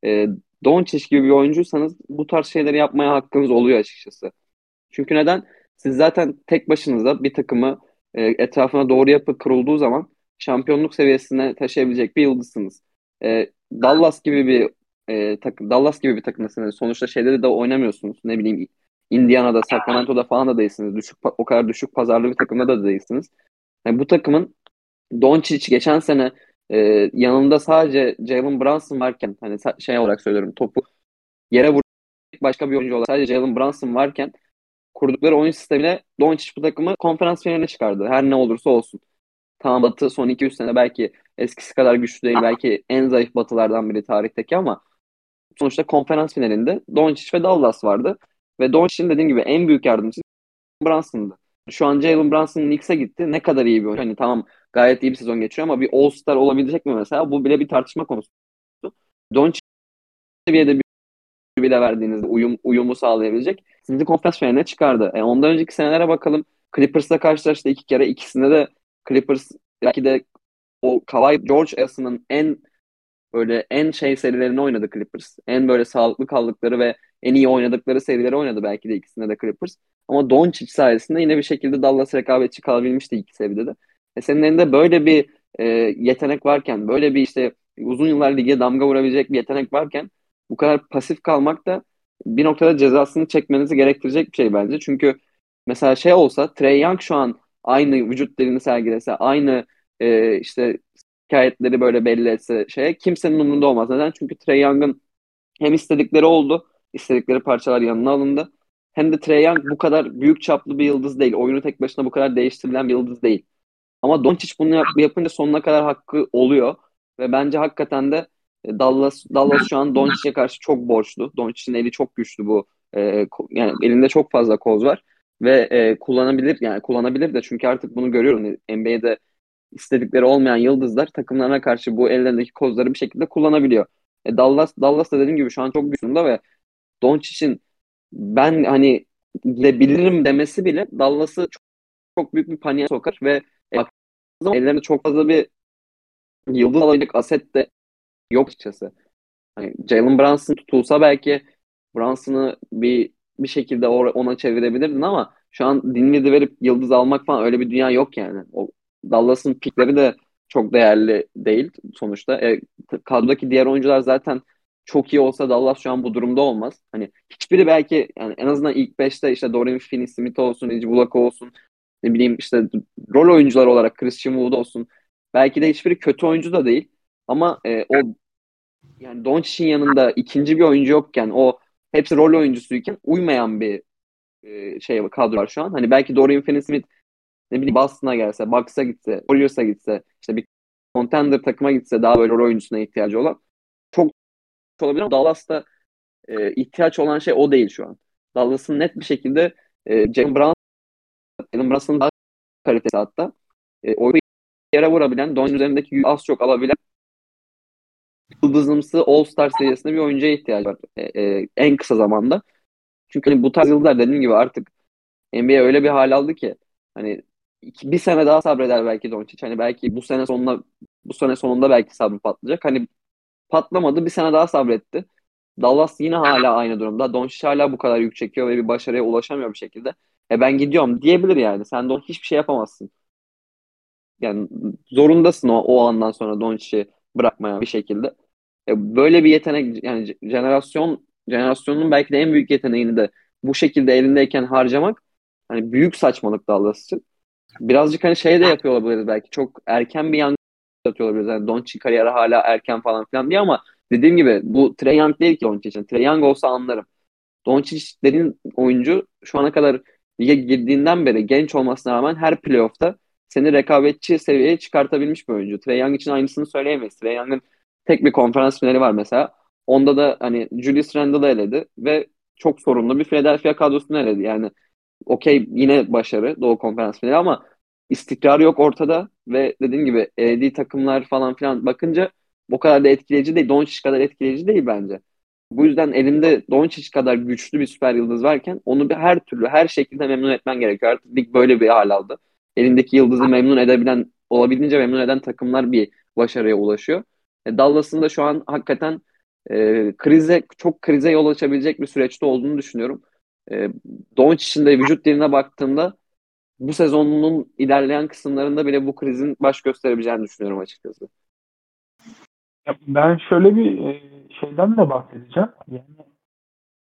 e, Doncic gibi bir oyuncuysanız bu tarz şeyleri yapmaya hakkınız oluyor açıkçası. Çünkü neden? Siz zaten tek başınıza bir takımı e, etrafına doğru yapı kurulduğu zaman şampiyonluk seviyesine taşıyabilecek bir yıldızsınız. E, Dallas gibi bir e, takım Dallas gibi bir takımdasınız. Sonuçta şeyleri de oynamıyorsunuz. Ne bileyim Indiana'da, Sacramento'da falan da değilsiniz. Düşük o kadar düşük pazarlı bir takımda da değilsiniz. Yani bu takımın Doncic geçen sene e, yanında sadece Jalen Brunson varken hani şey olarak söylüyorum topu yere vuracak başka bir oyuncu olarak sadece Jalen Brunson varken kurdukları oyun sistemiyle Doncic bu takımı konferans finaline çıkardı. Her ne olursa olsun. Tamam Batı son 2-3 sene belki eskisi kadar güçlü değil. Belki en zayıf batılardan biri tarihteki ama sonuçta konferans finalinde Doncic ve Dallas vardı. Ve Doncic'in dediğim gibi en büyük yardımcısı Brunson'dı. Şu an Jalen Brunson Knicks'e gitti. Ne kadar iyi bir oyuncu. Hani tamam gayet iyi bir sezon geçiyor ama bir All-Star olabilecek mi mesela? Bu bile bir tartışma konusu. Doncic seviyede bir bile verdiğinizde uyum, uyumu sağlayabilecek sizi konferans finaline çıkardı. E, ondan önceki senelere bakalım. Clippers'la karşılaştı iki kere. İkisinde de Clippers belki de o Kawhi George arasının en böyle en şey serilerini oynadı Clippers. En böyle sağlıklı kaldıkları ve en iyi oynadıkları serileri oynadı belki de ikisinde de Clippers. Ama Doncic sayesinde yine bir şekilde Dallas rekabetçi kalabilmişti iki seviyede de. E senin elinde böyle bir e, yetenek varken, böyle bir işte uzun yıllar lige damga vurabilecek bir yetenek varken bu kadar pasif kalmak da bir noktada cezasını çekmenizi gerektirecek bir şey bence. Çünkü mesela şey olsa Trey Young şu an aynı vücut dilini sergilese, aynı e, işte şikayetleri böyle belli etse şeye kimsenin umurunda olmaz. Neden? Çünkü Trey Young'ın hem istedikleri oldu, istedikleri parçalar yanına alındı. Hem de Trey Young bu kadar büyük çaplı bir yıldız değil. Oyunu tek başına bu kadar değiştirilen bir yıldız değil. Ama Doncic bunu yap yapınca sonuna kadar hakkı oluyor. Ve bence hakikaten de e, Dallas Dallas şu an Doncic'e karşı çok borçlu. Doncic'in eli çok güçlü bu. E, yani elinde çok fazla koz var ve e, kullanabilir yani kullanabilir de çünkü artık bunu görüyorum NBA'de istedikleri olmayan yıldızlar takımlarına karşı bu ellerindeki kozları bir şekilde kullanabiliyor. E, Dallas Dallas da dediğim gibi şu an çok güçlü ve Doncic'in ben hani gidebilirim demesi bile Dallas'ı çok, çok büyük bir paniğe sokar ve e, ellerinde çok fazla bir yıldız alacak aset de yok açıkçası. Hani Jalen Brunson tutulsa belki Brunson'ı bir bir şekilde ona çevirebilirdin ama şu an Dinwiddie verip yıldız almak falan öyle bir dünya yok yani. O Dallas'ın pikleri de çok değerli değil sonuçta. E, kadrodaki diğer oyuncular zaten çok iyi olsa Dallas şu an bu durumda olmaz. Hani hiçbiri belki yani en azından ilk 5'te işte Dorian Finney-Smith olsun, Reggie Bullock olsun, ne bileyim işte rol oyuncular olarak Christian Wood olsun. Belki de hiçbiri kötü oyuncu da değil. Ama e, o yani Doncic'in yanında ikinci bir oyuncu yokken o hepsi rol oyuncusuyken uymayan bir e, şey kadro var şu an. Hani belki Dorian Finney-Smith ne bileyim Boston'a gelse, Bucks'a gitse, Warriors'a gitse, işte bir contender takıma gitse daha böyle rol oyuncusuna ihtiyacı olan olabilir ama Dallas'ta e, ihtiyaç olan şey o değil şu an. Dallas'ın net bir şekilde e, Jalen Brown Jalen Brunson'ın daha kalitesi hatta e, o yere vurabilen, Don üzerindeki yükü az çok alabilen yıldızımsı All-Star seviyesinde bir oyuncuya ihtiyacı var e, e, en kısa zamanda. Çünkü hani bu tarz yıldızlar dediğim gibi artık NBA öyle bir hal aldı ki hani iki, bir sene daha sabreder belki Doncic. Hani belki bu sene sonunda bu sene sonunda belki sabrı patlayacak. Hani patlamadı. Bir sene daha sabretti. Dallas yine hala aynı durumda. Doncic hala bu kadar yük çekiyor ve bir başarıya ulaşamıyor bir şekilde. E ben gidiyorum diyebilir yani. Sen de hiçbir şey yapamazsın. Yani zorundasın o, o andan sonra Doncic'i bırakmaya bir şekilde. E böyle bir yetenek yani jenerasyon jenerasyonun belki de en büyük yeteneğini de bu şekilde elindeyken harcamak hani büyük saçmalık Dallas için. Birazcık hani şey de yapıyor olabiliriz belki. Çok erken bir yan atıyor olabiliriz. Yani Doncic kariyeri hala erken falan filan diye ama dediğim gibi bu Trey Young değil ki Doncic için. Trey Young olsa anlarım. Doncic dediğin oyuncu şu ana kadar lige girdiğinden beri genç olmasına rağmen her playoff'ta seni rekabetçi seviyeye çıkartabilmiş bir oyuncu. Trey Young için aynısını söyleyemeyiz. Trey Young'ın tek bir konferans finali var mesela. Onda da hani Julius Randle'ı eledi ve çok sorunlu bir Philadelphia kadrosunu eledi. Yani okey yine başarı Doğu Konferans finali ama istikrar yok ortada ve dediğim gibi elediği takımlar falan filan bakınca o kadar da etkileyici değil. Doncic kadar etkileyici değil bence. Bu yüzden elinde Doncic kadar güçlü bir süper yıldız varken onu bir her türlü her şekilde memnun etmen gerekiyor. Artık lig böyle bir hal aldı. Elindeki yıldızı memnun edebilen olabildiğince memnun eden takımlar bir başarıya ulaşıyor. E, Dallas'ın da şu an hakikaten e, krize çok krize yol açabilecek bir süreçte olduğunu düşünüyorum. E, Doncic'in de vücut diline baktığımda bu sezonunun ilerleyen kısımlarında bile bu krizin baş gösterebileceğini düşünüyorum açıkçası. Ben şöyle bir e, şeyden de bahsedeceğim. Yani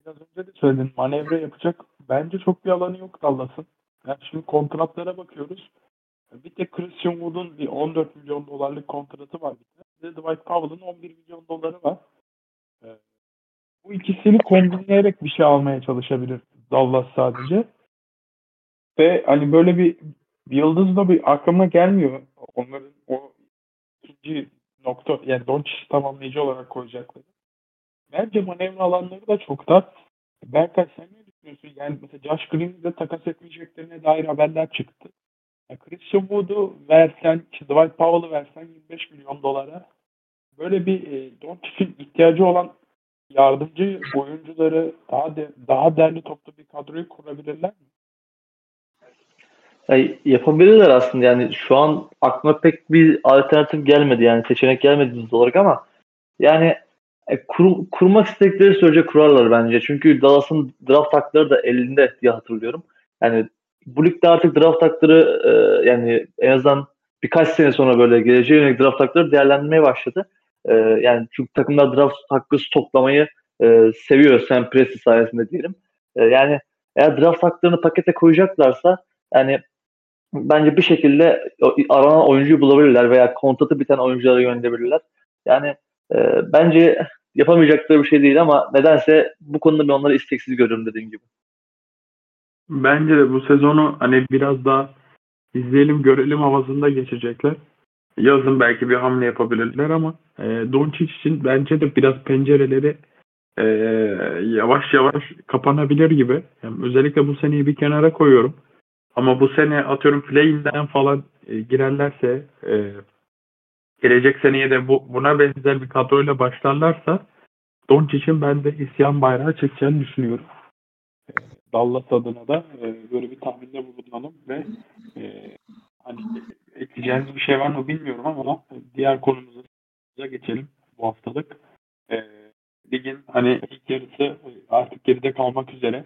biraz önce de söyledim. Manevra yapacak bence çok bir alanı yok Dallas'ın. Yani şimdi kontratlara bakıyoruz. Bir tek Christian Wood'un bir 14 milyon dolarlık kontratı var. Bir de Dwight Powell'ın 11 milyon doları var. E, bu ikisini kombinleyerek bir şey almaya çalışabilir Dallas sadece. Ve hani böyle bir, yıldız da bir aklıma gelmiyor. Onların o ikinci nokta yani Doncic tamamlayıcı olarak koyacakları. Bence manevra alanları da çok da. Berkay sen ne düşünüyorsun? Yani mesela Josh Green'i de takas etmeyeceklerine dair haberler çıktı. Yani Christian Wood'u versen, Dwight Powell'ı versen 25 milyon dolara böyle bir e, Doncic'in ihtiyacı olan yardımcı oyuncuları daha de, daha değerli toplu bir kadroyu kurabilirler mi? Yani yapabilirler aslında yani şu an aklıma pek bir alternatif gelmedi yani seçenek gelmedi düz olarak ama yani e, kur, kurmak istedikleri sürece kurarlar bence. Çünkü Dallas'ın draft hakları da elinde diye hatırlıyorum. Yani bu ligde artık draft hakları e, yani en azından birkaç sene sonra böyle geleceğe yönelik draft hakları değerlendirmeye başladı. E, yani çünkü takımlar draft hakkı toplamayı e, seviyor Sam Presti sayesinde diyelim. E, yani eğer draft haklarını pakete koyacaklarsa yani bence bir şekilde aranan oyuncuyu bulabilirler veya kontratı biten oyunculara yönelebilirler. Yani e, bence yapamayacakları bir şey değil ama nedense bu konuda ben onları isteksiz görüyorum dediğim gibi. Bence de bu sezonu hani biraz daha izleyelim görelim havasında geçecekler. Yazın belki bir hamle yapabilirler ama e, Doncic için bence de biraz pencereleri e, yavaş yavaş kapanabilir gibi. Yani özellikle bu seneyi bir kenara koyuyorum. Ama bu sene atıyorum play-in'den falan e, girerlerse e, gelecek seneye de bu, buna benzer bir kadroyla başlarlarsa Doncic'in ben de isyan bayrağı çekeceğini düşünüyorum. E, Dallas adına da e, böyle bir tahminde bulunalım ve e, hani ekleyeceğiniz bir şey var mı bilmiyorum ama diğer konumuza geçelim bu haftalık. E, ligin hani ilk yarısı artık geride kalmak üzere.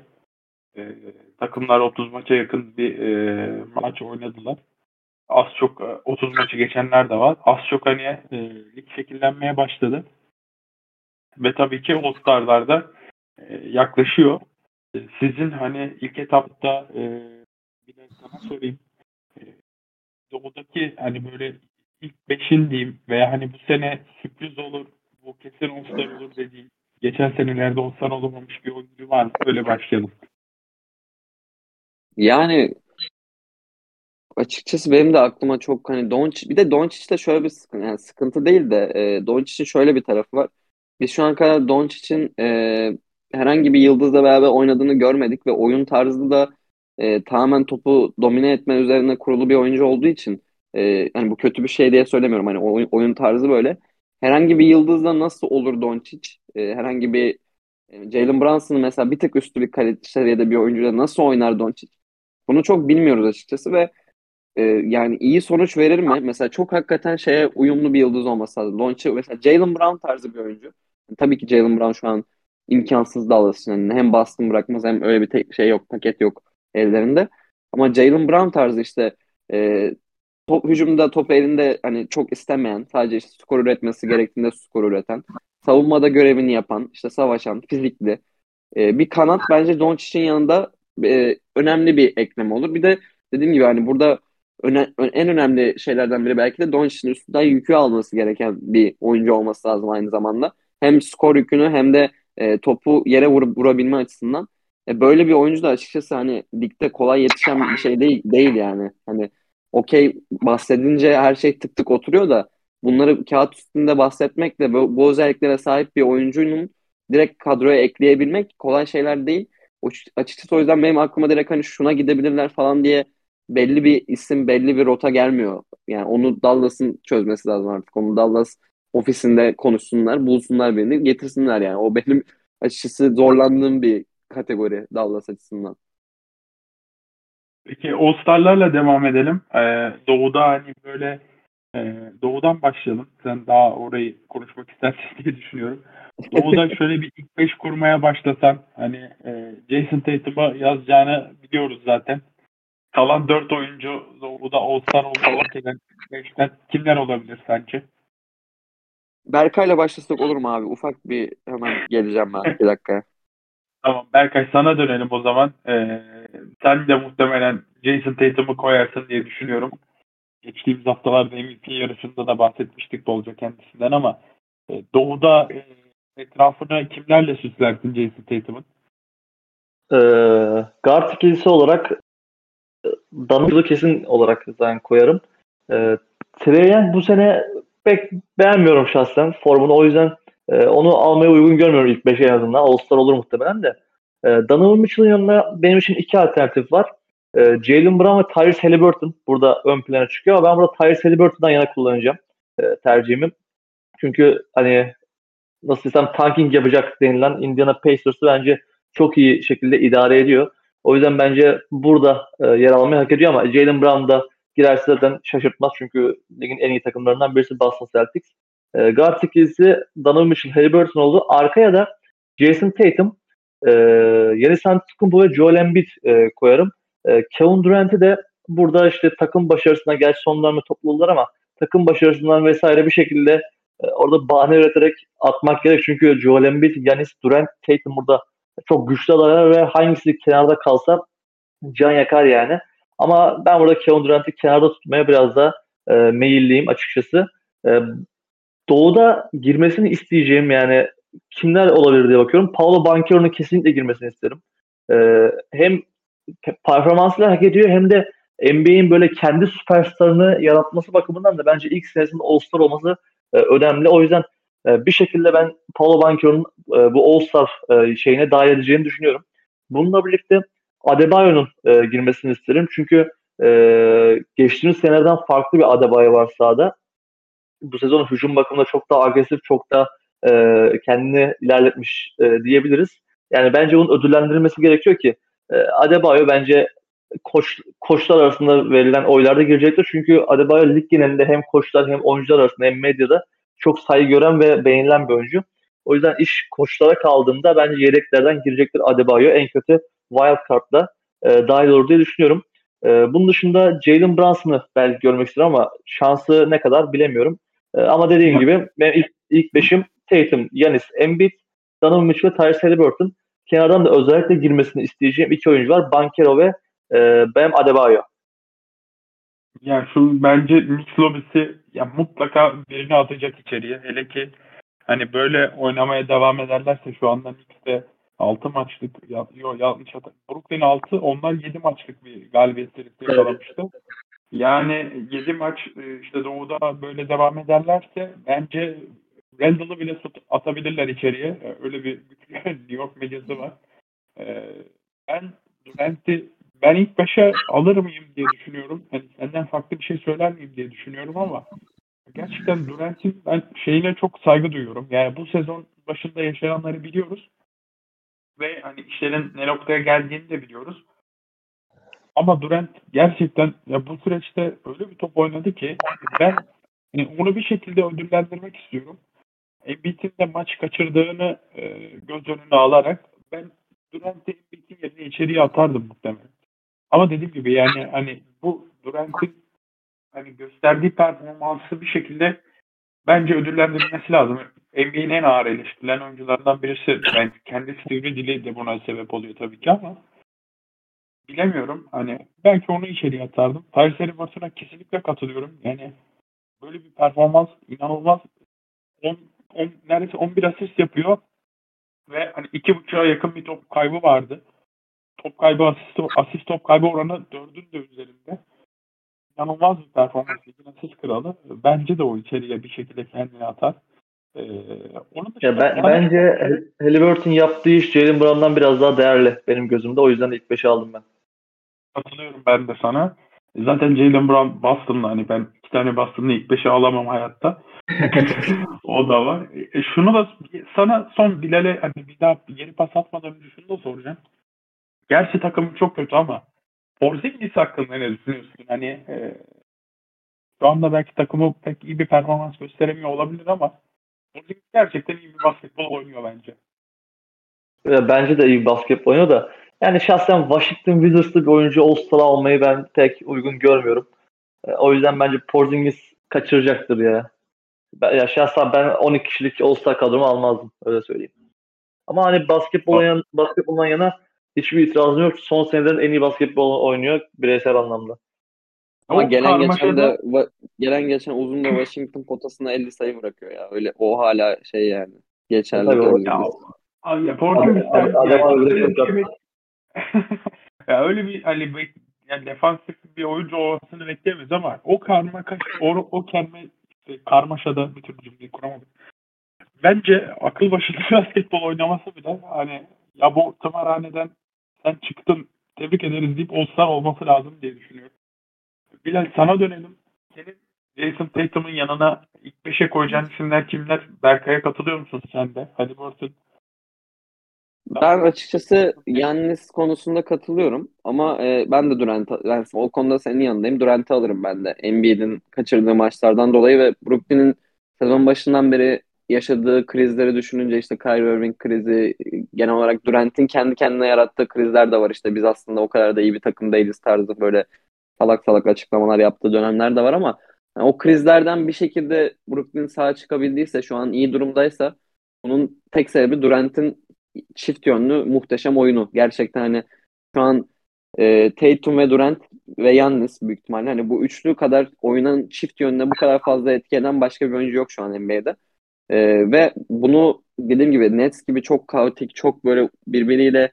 E, takımlar 30 maça yakın bir e, maç oynadılar. az çok e, 30 maçı geçenler de var. Az çok hani e, lig şekillenmeye başladı. Ve tabii ki All-Star'larda e, yaklaşıyor. E, Sizin hani ilk etapta e, bir de sana sorayım. E, Doğudaki hani böyle ilk beşin diyeyim veya hani bu sene sürpriz olur, bu kesin All-Star olur dediğin geçen senelerde All-Star olamamış bir oyuncu var mı? Öyle başlayalım. Yani açıkçası benim de aklıma çok hani Doncic bir de Doncic'te şöyle bir sıkıntı yani sıkıntı değil de e, Doncic'in şöyle bir tarafı var. Biz şu an kadar Doncic'in e, herhangi bir yıldızla beraber oynadığını görmedik ve oyun tarzı da e, tamamen topu domine etme üzerine kurulu bir oyuncu olduğu için e, hani bu kötü bir şey diye söylemiyorum. Hani oyun, oyun tarzı böyle. Herhangi bir yıldızla nasıl olur Doncic? E, herhangi bir e, Jalen Brunson'ın mesela bir tık üstü bir kalite seviyede bir oyuncuyla nasıl oynar Doncic? Bunu çok bilmiyoruz açıkçası ve e, yani iyi sonuç verir mi? Mesela çok hakikaten şeye uyumlu bir yıldız olması lazım. Doncic mesela Jalen Brown tarzı bir oyuncu. Tabii ki Jalen Brown şu an imkansız Dallas için. Yani hem Boston bırakmaz hem öyle bir tek şey yok, paket yok ellerinde. Ama Jalen Brown tarzı işte e, top hücumda top elinde hani çok istemeyen, sadece işte skor üretmesi gerektiğinde skor üreten, savunmada görevini yapan, işte savaşan, fizikli e, bir kanat bence Doncic'in yanında e, önemli bir ekleme olur. Bir de dediğim gibi hani burada öne- en önemli şeylerden biri belki de Doncic'in üstünden yükü alması gereken bir oyuncu olması lazım aynı zamanda. Hem skor yükünü hem de e, topu yere vur, vurabilme açısından. E, böyle bir oyuncu da açıkçası hani ligde kolay yetişen bir şey değil, değil yani. Hani okey bahsedince her şey tık tık oturuyor da bunları kağıt üstünde bahsetmekle bu, bu özelliklere sahip bir oyuncunun direkt kadroya ekleyebilmek kolay şeyler değil. Açıkçası o yüzden benim aklıma direkt hani şuna gidebilirler falan diye belli bir isim, belli bir rota gelmiyor. Yani onu Dallas'ın çözmesi lazım artık. Onu Dallas ofisinde konuşsunlar, bulsunlar birini, getirsinler yani. O benim açıkçası zorlandığım bir kategori Dallas açısından. Peki All-Star'larla devam edelim. Ee, Doğu'da hani böyle e, Doğu'dan başlayalım. Sen daha orayı konuşmak istersin *laughs* diye düşünüyorum. Doğu'da şöyle bir ilk beş kurmaya başlasan hani e, Jason Tatum'a yazacağını biliyoruz zaten. Kalan dört oyuncu Doğu'da All-Star beşten kimler olabilir sence? Berkay'la başlasak olur mu abi? Ufak bir hemen geleceğim ben bir dakika. Tamam Berkay sana dönelim o zaman. Ee, sen de muhtemelen Jason Tatum'u koyarsın diye düşünüyorum. Geçtiğimiz haftalarda MVP yarışında da bahsetmiştik bolca kendisinden ama e, Doğu'da e, etrafını kimlerle süslersin Jason Tatum'un? Ee, guard ikilisi olarak e, Danilo kesin olarak zaten koyarım. Ee, Trey Young bu sene pek beğenmiyorum şahsen formunu. O yüzden e, onu almaya uygun görmüyorum ilk 5'e en azından. All-Star olur muhtemelen de. E, Donovan Mitchell'ın yanına benim için iki alternatif var. E, Jalen Brown ve Tyrese Halliburton burada ön plana çıkıyor ama ben burada Tyrese Halliburton'dan yana kullanacağım e, tercihimi. Çünkü hani nasıl desem tanking yapacak denilen Indiana Pacers'ı bence çok iyi şekilde idare ediyor. O yüzden bence burada e, yer almayı hak ediyor ama Jalen Brown da girerse zaten şaşırtmaz çünkü ligin en iyi takımlarından birisi Boston Celtics. E, guard ikilisi Donovan Mitchell, Halliburton oldu. Arkaya da Jason Tatum, e, Giannis Antetokounmpo ve Joel Embiid e, koyarım. E, Kevin Durant'i de burada işte takım başarısına gerçi sonlarını topladılar ama takım başarısından vesaire bir şekilde orada bahane üreterek atmak gerek. Çünkü Joel Embiid, Giannis, Durant, Tatum burada çok güçlü adaylar ve hangisi kenarda kalsa can yakar yani. Ama ben burada Kevin Durant'i kenarda tutmaya biraz da e, meyilliyim açıkçası. E, Doğu'da girmesini isteyeceğim yani kimler olabilir diye bakıyorum. Paolo Banchero'nun kesinlikle girmesini isterim. E, hem performansıyla hak ediyor hem de NBA'in böyle kendi süperstarını yaratması bakımından da bence ilk senesinde All-Star olması e, önemli. O yüzden e, bir şekilde ben Paolo Banchero'nun e, bu All-Star e, şeyine dahil edeceğini düşünüyorum. Bununla birlikte Adebayo'nun girmesini isterim. Çünkü geçtiğimiz seneden farklı bir Adebayo var sahada. Bu sezon hücum bakımında çok daha agresif, çok daha kendini ilerletmiş diyebiliriz. Yani bence onun ödüllendirilmesi gerekiyor ki e, Adebayo bence koç, koçlar arasında verilen oylarda girecektir. Çünkü Adebayo lig genelinde hem koçlar hem oyuncular arasında hem medyada çok saygı gören ve beğenilen bir oyuncu. O yüzden iş koçlara kaldığında bence yedeklerden girecektir Adebayo. En kötü wild card'da e, dahil olur diye düşünüyorum. E, bunun dışında Jalen Brunson'ı belki görmek isterim ama şansı ne kadar bilemiyorum. E, ama dediğim gibi benim ilk, ilk beşim Tatum, Yanis, Embiid, Donovan Mitchell ve Tyrese Halliburton. Kenardan da özellikle girmesini isteyeceğim iki oyuncu var. Bankero ve e, Bam Adebayo. Ya şu bence Knicks lobisi ya mutlaka birini atacak içeriye. Hele ki hani böyle oynamaya devam ederlerse şu anda Knicks'te 6 maçlık ya, yo, yanlış hatır. Brooklyn 6 onlar 7 maçlık bir galibiyet serisi yakalamıştı. Yani 7 maç e, işte doğuda böyle devam ederlerse bence Randall'ı bile atabilirler içeriye. E, Öyle bir *laughs* New York medyası var. E, Ben Durant'i ben ilk 5'e alır mıyım diye düşünüyorum. Hani senden farklı bir şey söyler miyim diye düşünüyorum ama gerçekten Durant'in ben şeyine çok saygı duyuyorum. Yani bu sezon başında yaşananları biliyoruz. Ve hani işlerin ne noktaya geldiğini de biliyoruz. Ama Durant gerçekten ya bu süreçte öyle bir top oynadı ki ben yani onu bir şekilde ödüllendirmek istiyorum. Embiid'in de maç kaçırdığını e, göz önüne alarak ben Durant'i Embiid'in yerine içeriye atardım muhtemelen. Ama dediğim gibi yani hani bu Durant'in hani gösterdiği performansı bir şekilde bence ödüllendirilmesi lazım. NBA'in en ağır eleştirilen oyuncularından birisi. Ben kendi sivri dili de buna sebep oluyor tabii ki ama bilemiyorum. Hani belki onu içeriye atardım. Tyrese Halliburton'a kesinlikle katılıyorum. Yani böyle bir performans inanılmaz. 10, 10, neredeyse 11 asist yapıyor ve hani iki buçuğa yakın bir top kaybı vardı. Top kaybı asist, asist top kaybı oranı dördün de üzerinde. İnanılmaz bir performans. Ligin asist kralı. Bence de o içeriye bir şekilde kendini atar. Ee, onun dışında Ya ben, yani- bence Hal- Halliburton yaptığı iş Jalen Brown'dan biraz daha değerli benim gözümde. O yüzden ilk 5'e aldım ben. Katılıyorum ben de sana. Zaten Jalen Brown Boston'la hani ben iki tane Boston'la ilk beşe alamam hayatta. *laughs* o da var. E, şunu da sana son Bilal'e hani bir daha geri pas atmadan önce şunu da soracağım. Gerçi takımın çok kötü ama Porzingis hakkında ne düşünüyorsun? Hani e, şu anda belki takımı pek iyi bir performans gösteremiyor olabilir ama Porzingis gerçekten iyi bir basketbol oynuyor bence. Bence de iyi basketbol oynuyor da yani şahsen Washington Wizards'lı bir oyuncu All-Star almayı ben pek uygun görmüyorum. E, O yüzden bence Porzingis kaçıracaktır ya. Ben, ya şahsen ben 12 kişilik All-Star kadromu almazdım öyle söyleyeyim. Ama hani basketbol oynayan, basketboldan yana hiçbir itirazım yok. Son senelerin en iyi basketbol oynuyor bireysel anlamda. Ama O gelen geçen de va- gelen geçen uzun da Washington potasına 50 sayı bırakıyor ya. Öyle o hala şey yani. Geçerli Tabii o-. Ya, Ay ya adam yani şey *laughs* ya öyle bir hani yani defansif bir oyuncu olmasını bekleyemeyiz ama o karma o, o kelime işte karmaşada bir türlü cümleyi kuramadım. Bence akıl başında *laughs* basketbol oynaması bile hani ya bu tımarhaneden sen çıktın tebrik ederiz deyip All-Star olması lazım diye düşünüyorum. Bilal sana dönelim. Senin Jason Tatum'un yanına ilk beşe koyacağın isimler kimler? Berkay'a katılıyor musun sen de? Hadi Burton. Ben açıkçası Yannis konusunda katılıyorum ama e, ben de Durant ben o konuda senin yanındayım. Durant'ı alırım ben de. Embiid'in kaçırdığı maçlardan dolayı ve Brooklyn'in sezon başından beri yaşadığı krizleri düşününce işte Kyrie Irving krizi, genel olarak Durant'in kendi kendine yarattığı krizler de var işte. Biz aslında o kadar da iyi bir takım değiliz tarzı böyle salak salak açıklamalar yaptığı dönemler de var ama yani o krizlerden bir şekilde Brooklyn sağa çıkabildiyse şu an iyi durumdaysa bunun tek sebebi Durant'in çift yönlü muhteşem oyunu. Gerçekten hani şu an e, Tatum ve Durant ve Yannis büyük ihtimalle hani bu üçlü kadar oyunun çift yönüne bu kadar fazla etki eden başka bir oyuncu yok şu an NBA'de. E, ve bunu dediğim gibi Nets gibi çok kaotik, çok böyle birbiriyle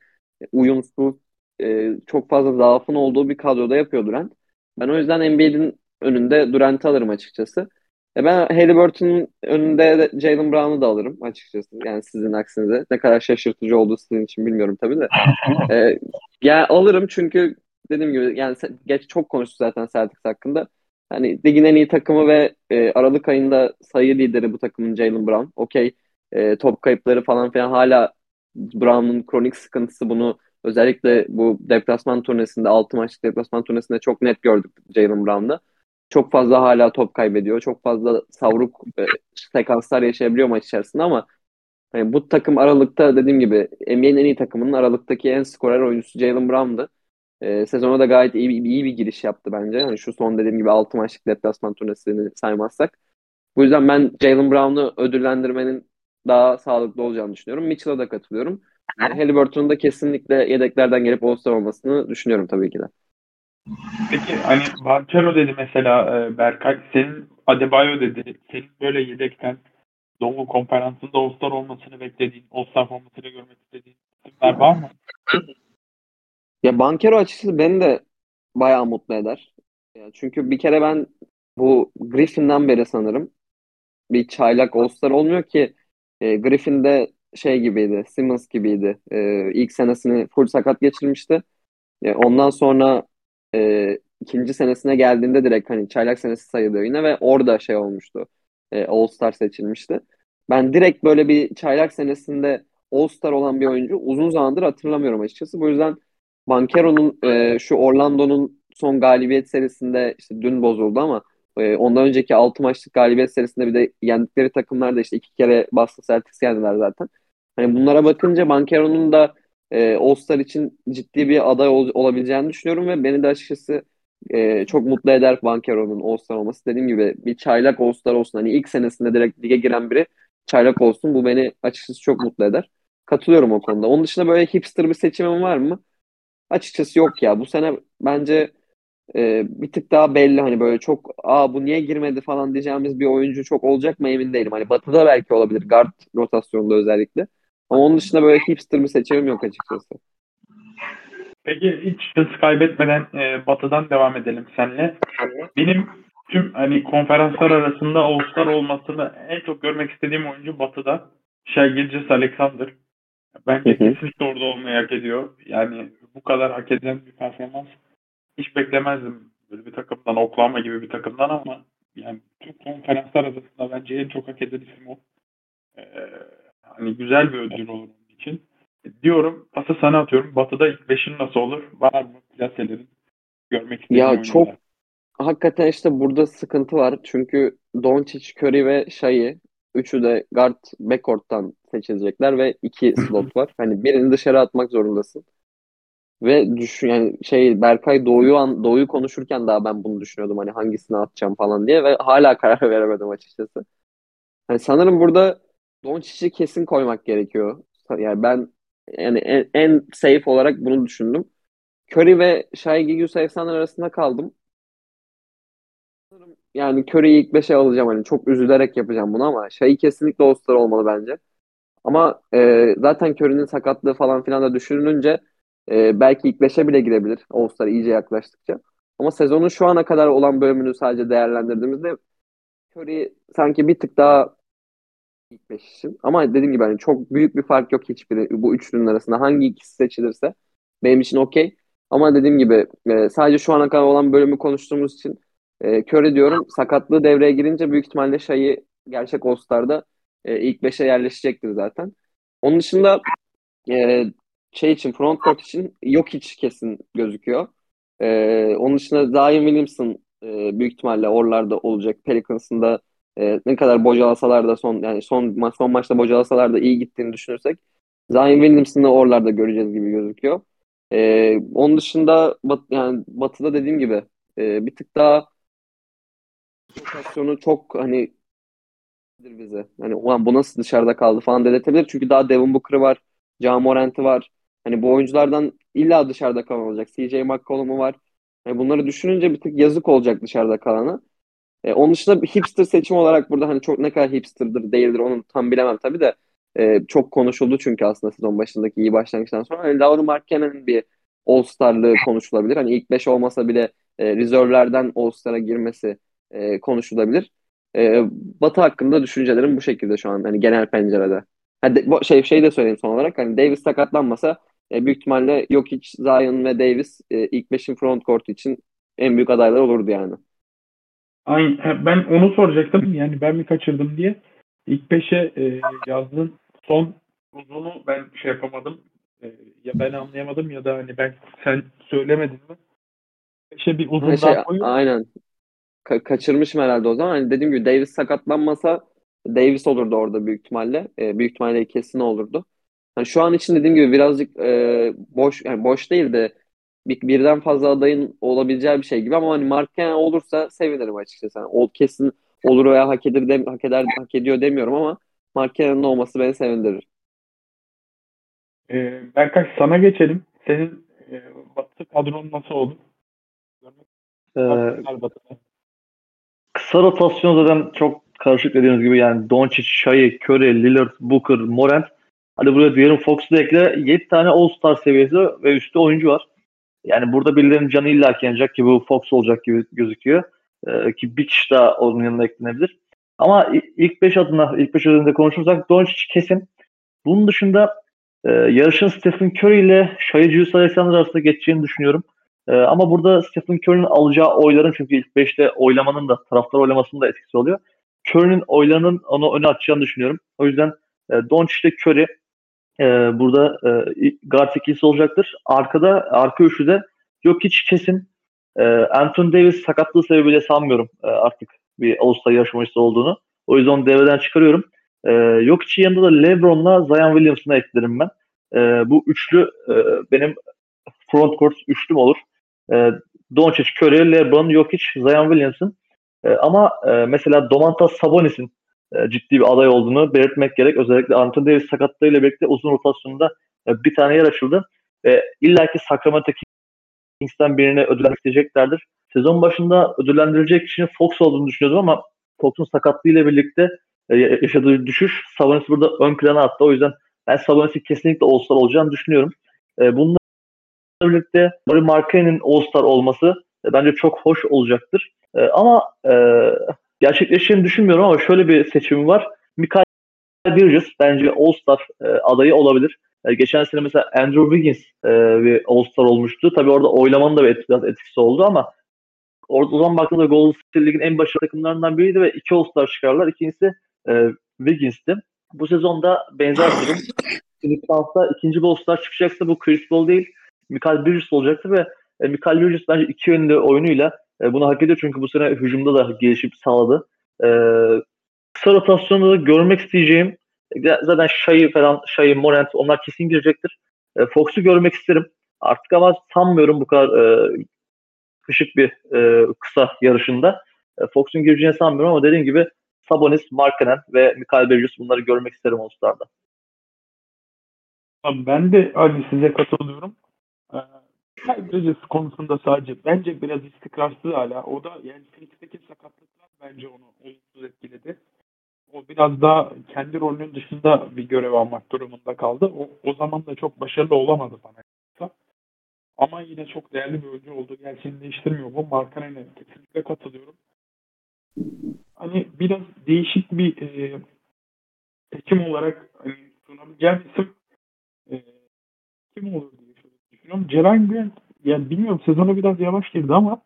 uyumsuz, e, çok fazla zaafın olduğu bir kadroda yapıyor Durant. Ben o yüzden NBA'nin önünde Durant'ı alırım açıkçası. E ben Halliburton'un önünde de Jalen Brown'u da alırım açıkçası. Yani sizin aksinize. Ne kadar şaşırtıcı olduğu sizin için bilmiyorum tabii de. *laughs* E, yani alırım çünkü dediğim gibi yani geç çok konuştuk zaten Celtics hakkında. Hani ligin en iyi takımı ve e, Aralık ayında sayı lideri bu takımın Jalen Brown. Okey. E, top kayıpları falan filan hala Brown'un kronik sıkıntısı bunu özellikle bu deplasman turnesinde 6 maçlık deplasman turnesinde çok net gördük Jalen Brown'da. Çok fazla hala top kaybediyor. Çok fazla savruk e, sekanslar yaşayabiliyor maç içerisinde ama hani bu takım Aralık'ta dediğim gibi NBA'nin en iyi takımının Aralık'taki en skorer oyuncusu Jalen Brown'dı. E, sezona da gayet iyi, iyi bir giriş yaptı bence. Yani şu son dediğim gibi 6 maçlık deplasman turnesini saymazsak. Bu yüzden ben Jalen Brown'u ödüllendirmenin daha sağlıklı olacağını düşünüyorum. Mitchell'a da katılıyorum. Yani Halliburton'un da kesinlikle yedeklerden gelip All-Star olmasını düşünüyorum tabii ki de. Peki hani Banchero dedi mesela e, Berkay, senin Adebayo dedi. Senin böyle yedekten Doğu Konferansı'nda All-Star olmasını beklediğin, All-Star formasıyla görmek istediğin isimler var mı? Ya Bankero açıkçası beni de bayağı mutlu eder. Ya çünkü bir kere ben bu Griffin'den beri sanırım bir çaylak All-Star olmuyor ki e, Griffin'de şey gibiydi, Simmons gibiydi. E, ilk senesini full sakat geçirmişti. E, ondan sonra e, ikinci senesine geldiğinde direkt hani çaylak senesi sayılıyor yine ve orada şey olmuştu. E, All-Star seçilmişti. Ben direkt böyle bir çaylak senesinde All-Star olan bir oyuncu uzun zamandır hatırlamıyorum açıkçası. Bu yüzden Bankero'nun e, şu Orlando'nun son galibiyet serisinde işte dün bozuldu ama e, ondan önceki 6 maçlık galibiyet serisinde bir de yendikleri takımlar da işte iki kere Boston Celtics yendiler zaten. Hani bunlara bakınca Bankero'nun da e, All-Star için ciddi bir aday ol, olabileceğini düşünüyorum ve beni de açıkçası e, çok mutlu eder Bankero'nun All-Star olması. Dediğim gibi bir çaylak All-Star olsun. Hani ilk senesinde direkt lige giren biri çaylak olsun. Bu beni açıkçası çok mutlu eder. Katılıyorum o konuda. Onun dışında böyle hipster bir seçimim var mı? Açıkçası yok ya. Bu sene bence e, bir tık daha belli hani böyle çok aa bu niye girmedi falan diyeceğimiz bir oyuncu çok olacak mı emin değilim. Hani Batı'da belki olabilir guard rotasyonunda özellikle. Ama onun dışında böyle hipster bir seçimim yok açıkçası. Peki hiç hız kaybetmeden e, Batı'dan devam edelim seninle. Benim tüm hani konferanslar arasında All-Star olmasını en çok görmek istediğim oyuncu Batı'da. Gilgeous Alexander. Bence Hı hı. kesinlikle orada olmayı hak ediyor. Yani bu kadar hak eden bir performans hiç beklemezdim. Böyle bir takımdan, Oklahoma gibi bir takımdan ama yani tüm konferanslar arasında bence en çok hak eden isim o. Ee, hani güzel bir ödül olur onun için. Diyorum, pası sana atıyorum. Batı'da ilk beşin nasıl olur? Var mı plaselerin? Görmek istediğin Ya oyuncular? çok hakikaten işte burada sıkıntı var. Çünkü Doncic, Curry ve Shai üçü de guard backcourt'tan seçilecekler ve iki slot var. Hani birini dışarı atmak zorundasın. Ve düşün yani şey Berkay Doğu'yu an, Doğu'yu konuşurken daha ben bunu düşünüyordum hani hangisini atacağım falan diye ve hala *laughs* karar veremedim açıkçası. Hani sanırım burada Doncic'i kesin koymak gerekiyor. Yani ben yani en, en safe olarak bunu düşündüm. Curry ve Shai Gilgeous-Alexander arasında kaldım. Yani Curry'yi ilk 5'e alacağım hani çok üzülerek yapacağım bunu ama Shai kesinlikle All-Star olmalı bence. Ama e, zaten Curry'nin sakatlığı falan filan da düşünülünce e, belki ilk 5'e bile girebilir All-Star iyice yaklaştıkça. Ama sezonun şu ana kadar olan bölümünü sadece değerlendirdiğimizde Curry sanki bir tık daha ilk 5 için. Ama dediğim gibi hani çok büyük bir fark yok hiçbiri bu üçlünün arasında. Hangi ikisi seçilirse benim için okey. Ama dediğim gibi e, sadece şu ana kadar olan bölümü konuştuğumuz için e, Curry diyorum sakatlığı devreye girince büyük ihtimalle Shai gerçek All-Star'da e, ilk 5'e yerleşecektir zaten. Onun dışında e, şey için frontcourt için yok hiç kesin gözüküyor. E, onun dışında Zion Williamson e, büyük ihtimalle oralarda olacak. Pelicans'ın da e, ne kadar bocalasalar da son yani son ma- son maçta bocalasalar da iyi gittiğini düşünürsek Zion Williamson'ı oralarda göreceğiz gibi gözüküyor. E, onun dışında bat, yani Batı'da dediğim gibi e, bir tık daha rotasyonu çok hani bize. Hani ulan bu nasıl dışarıda kaldı falan dedirtebilir. Çünkü daha Devin Booker'ı var. Ja Morant'ı var. Hani bu oyunculardan illa dışarıda kalan olacak. CJ McCollum'u var. Hani bunları düşününce bir tık yazık olacak dışarıda kalana. E, onun dışında bir hipster seçim olarak burada hani çok ne kadar hipsterdir değildir onu tam bilemem tabii de e, çok konuşuldu çünkü aslında sezon başındaki iyi başlangıçtan sonra. Hani Lauri Markkanen'in bir All-Star'lığı konuşulabilir. Hani ilk 5 olmasa bile e, rezervlerden All-Star'a girmesi e, konuşulabilir. E, Batı hakkında düşüncelerim bu şekilde şu an hani genel pencerede. Ha, de- bu- şey şey de söyleyeyim son olarak hani Davis sakatlanmasa e, büyük ihtimalle Jokic, Zion ve Davis e, ilk 5'in front court için en büyük adaylar olurdu yani. Aynen. Ben onu soracaktım. Yani ben mi kaçırdım diye. İlk 5'e e, yazdığın son uzunu ben şey yapamadım. E, ya ben anlayamadım ya da hani ben sen söylemedin mi? 5'e bir uzun şey, daha koyup aynen. Ka- kaçırmışım herhalde o zaman. Hani dediğim gibi Davis sakatlanmasa Davis olurdu orada büyük ihtimalle. E, büyük ihtimalle kesin olurdu. Hani şu an için dediğim gibi birazcık e, boş yani boş değil de bir, birden fazla adayın olabileceği bir şey gibi ama hani Markkanen olursa sevinirim açıkçası. Yani o kesin olur veya hak eder, dem- hak eder hak ediyor demiyorum ama Markkanen'in olması beni sevindirir. Ee, Berkay sana geçelim. Senin e, Batı kadron nasıl oldu? Görmek Ee, kısa rotasyon zaten çok karışık dediğiniz gibi yani Doncic, Shai, Curry, Lillard, Booker, Morant. Hadi buraya diyelim Fox'u da ekle. 7 tane All-Star seviyesi ve üstü oyuncu var. Yani burada birilerinin canı illa yanacak ki bu Fox olacak gibi gözüküyor. Ee, ki bir kişi daha onun yanına eklenebilir. Ama ilk 5 adına, ilk 5 adında konuşursak Doncic kesin. Bunun dışında e, yarışın Stephen Curry ile Shai Gilgeous Alexander arasında geçeceğini düşünüyorum. Ee, ama burada Stephen Curry'nin alacağı oyların çünkü ilk 5'te oylamanın da taraftar oylamasının da etkisi oluyor. Curry'nin oylarının onu öne atacağını düşünüyorum. O yüzden e, Doncic ile Curry e, burada e, guard ikilisi olacaktır. Arkada, arka üçlüde Jokic kesin. E, Anthony Davis sakatlığı sebebiyle sanmıyorum e, artık bir All-Star yarışmacısı olduğunu. O yüzden onu devreden çıkarıyorum. E, Jokic'in yanında da LeBron'la Zion Williamson'ı eklerim ben. E, bu üçlü e, benim front court üçlüm olur. E, Doncic, Curry, LeBron, Jokic, Zion Williamson. E, ama e, mesela Domantas Sabonis'in ciddi bir aday olduğunu belirtmek gerek. Özellikle Anthony Davis sakatlığıyla birlikte uzun rotasyonda e, bir tane yer açıldı. Ve illaki Sacramento Kings'ten birini ödüllendireceklerdir. Sezon başında ödüllendirilecek kişinin Fox olduğunu düşünüyordum ama Fox'un sakatlığıyla birlikte e, yaşadığı düşüş Sabonis burada ön plana attı. O yüzden ben Sabonis'in kesinlikle All-Star olacağını düşünüyorum. E, bununla birlikte Laurie Markkanen'in All-Star olması e, bence çok hoş olacaktır. E, ama e, gerçekleşeceğini düşünmüyorum ama şöyle bir seçimim var. Mikael Bridges bence All-Star e, adayı olabilir. E, geçen sene mesela Andrew Wiggins e, bir All-Star olmuştu. Tabii orada oylamanın da bir biraz etkisi oldu ama orada o zaman baktığımda Golden State Lig'in en başarılı takımlarından biriydi ve iki All-Star çıkarlar. İkincisi e, Wiggins'ti. Bu sezonda benzer bir durum. Clippers'ta ikinci bir All-Star çıkacaksa bu Chris Paul değil, Mikael Bridges olacaktır ve e, Mikael Bridges bence iki yönlü oyunuyla e, bunu hak ediyor çünkü bu sene hücumda da gelişip sağladı. E, kısa rotasyonda da görmek isteyeceğim e, zaten Shai falan, Shai, Morant onlar kesin girecektir. E, Fox'u görmek isterim. Artık ama sanmıyorum bu kadar e, kışık bir e, kısa yarışında. E, Fox'un gireceğini sanmıyorum ama dediğim gibi Sabonis, Markkanen ve Mikael Bridges bunları görmek isterim All-Star'da. Ben de Ali size katılıyorum. Bridges konusunda sadece bence biraz istikrarsız hala. O da yani Phoenix'teki sakatlıklar bence onu olumsuz etkiledi. O biraz daha kendi rolünün dışında bir görev almak durumunda kaldı. O, o zaman da çok başarılı olamadı bana. Ama yine çok değerli bir oyuncu olduğu gerçeğini değiştirmiyor. Bu Markkanen'e kesinlikle katılıyorum. Hani biraz değişik bir e, seçim olarak hani sunabileceğim isim e, kim olur düşünüyorum. Ceren Grant yani bilmiyorum sezona biraz yavaş girdi ama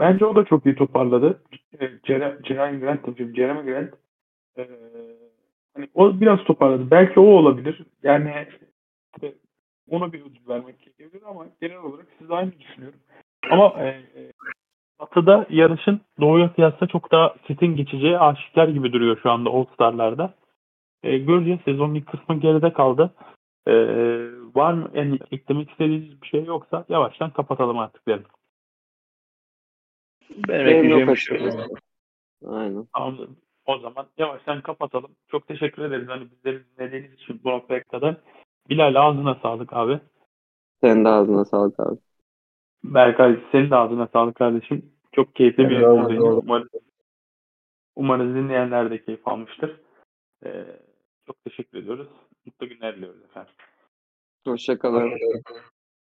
bence o da çok iyi toparladı. E, Ceren, Ceren Grant demişim. Jeremy Grant e, hani o biraz toparladı. Belki o olabilir. Yani ona bir ödül vermek gerekebilir ama genel olarak siz aynı düşünüyorum. Ama e, e, Batı'da yarışın Doğu'ya kıyasla çok daha setin geçeceği aşikar gibi duruyor şu anda All-Star'larda. E, göreceğiz. Sezonun ilk kısmı geride kaldı. Ee, var mı yani eklemek istediğiniz bir şey yoksa yavaştan kapatalım artık derim. Benim Benim ekleyeceğim yok bir şey yok. Aynen. Tamam. O zaman yavaştan kapatalım. Çok teşekkür ederiz hani bizleri dinlediğiniz için bu noktaya kadar. Bilal ağzına sağlık abi. Senin de ağzına sağlık abi. Berkay senin de ağzına sağlık kardeşim. Çok keyifli bir Eyvallah. yayın oldu. Umarız, umarız dinleyenler de keyif almıştır. Ee, çok teşekkür ediyoruz. Mutlu günler diliyoruz efendim. Hoşçakalın.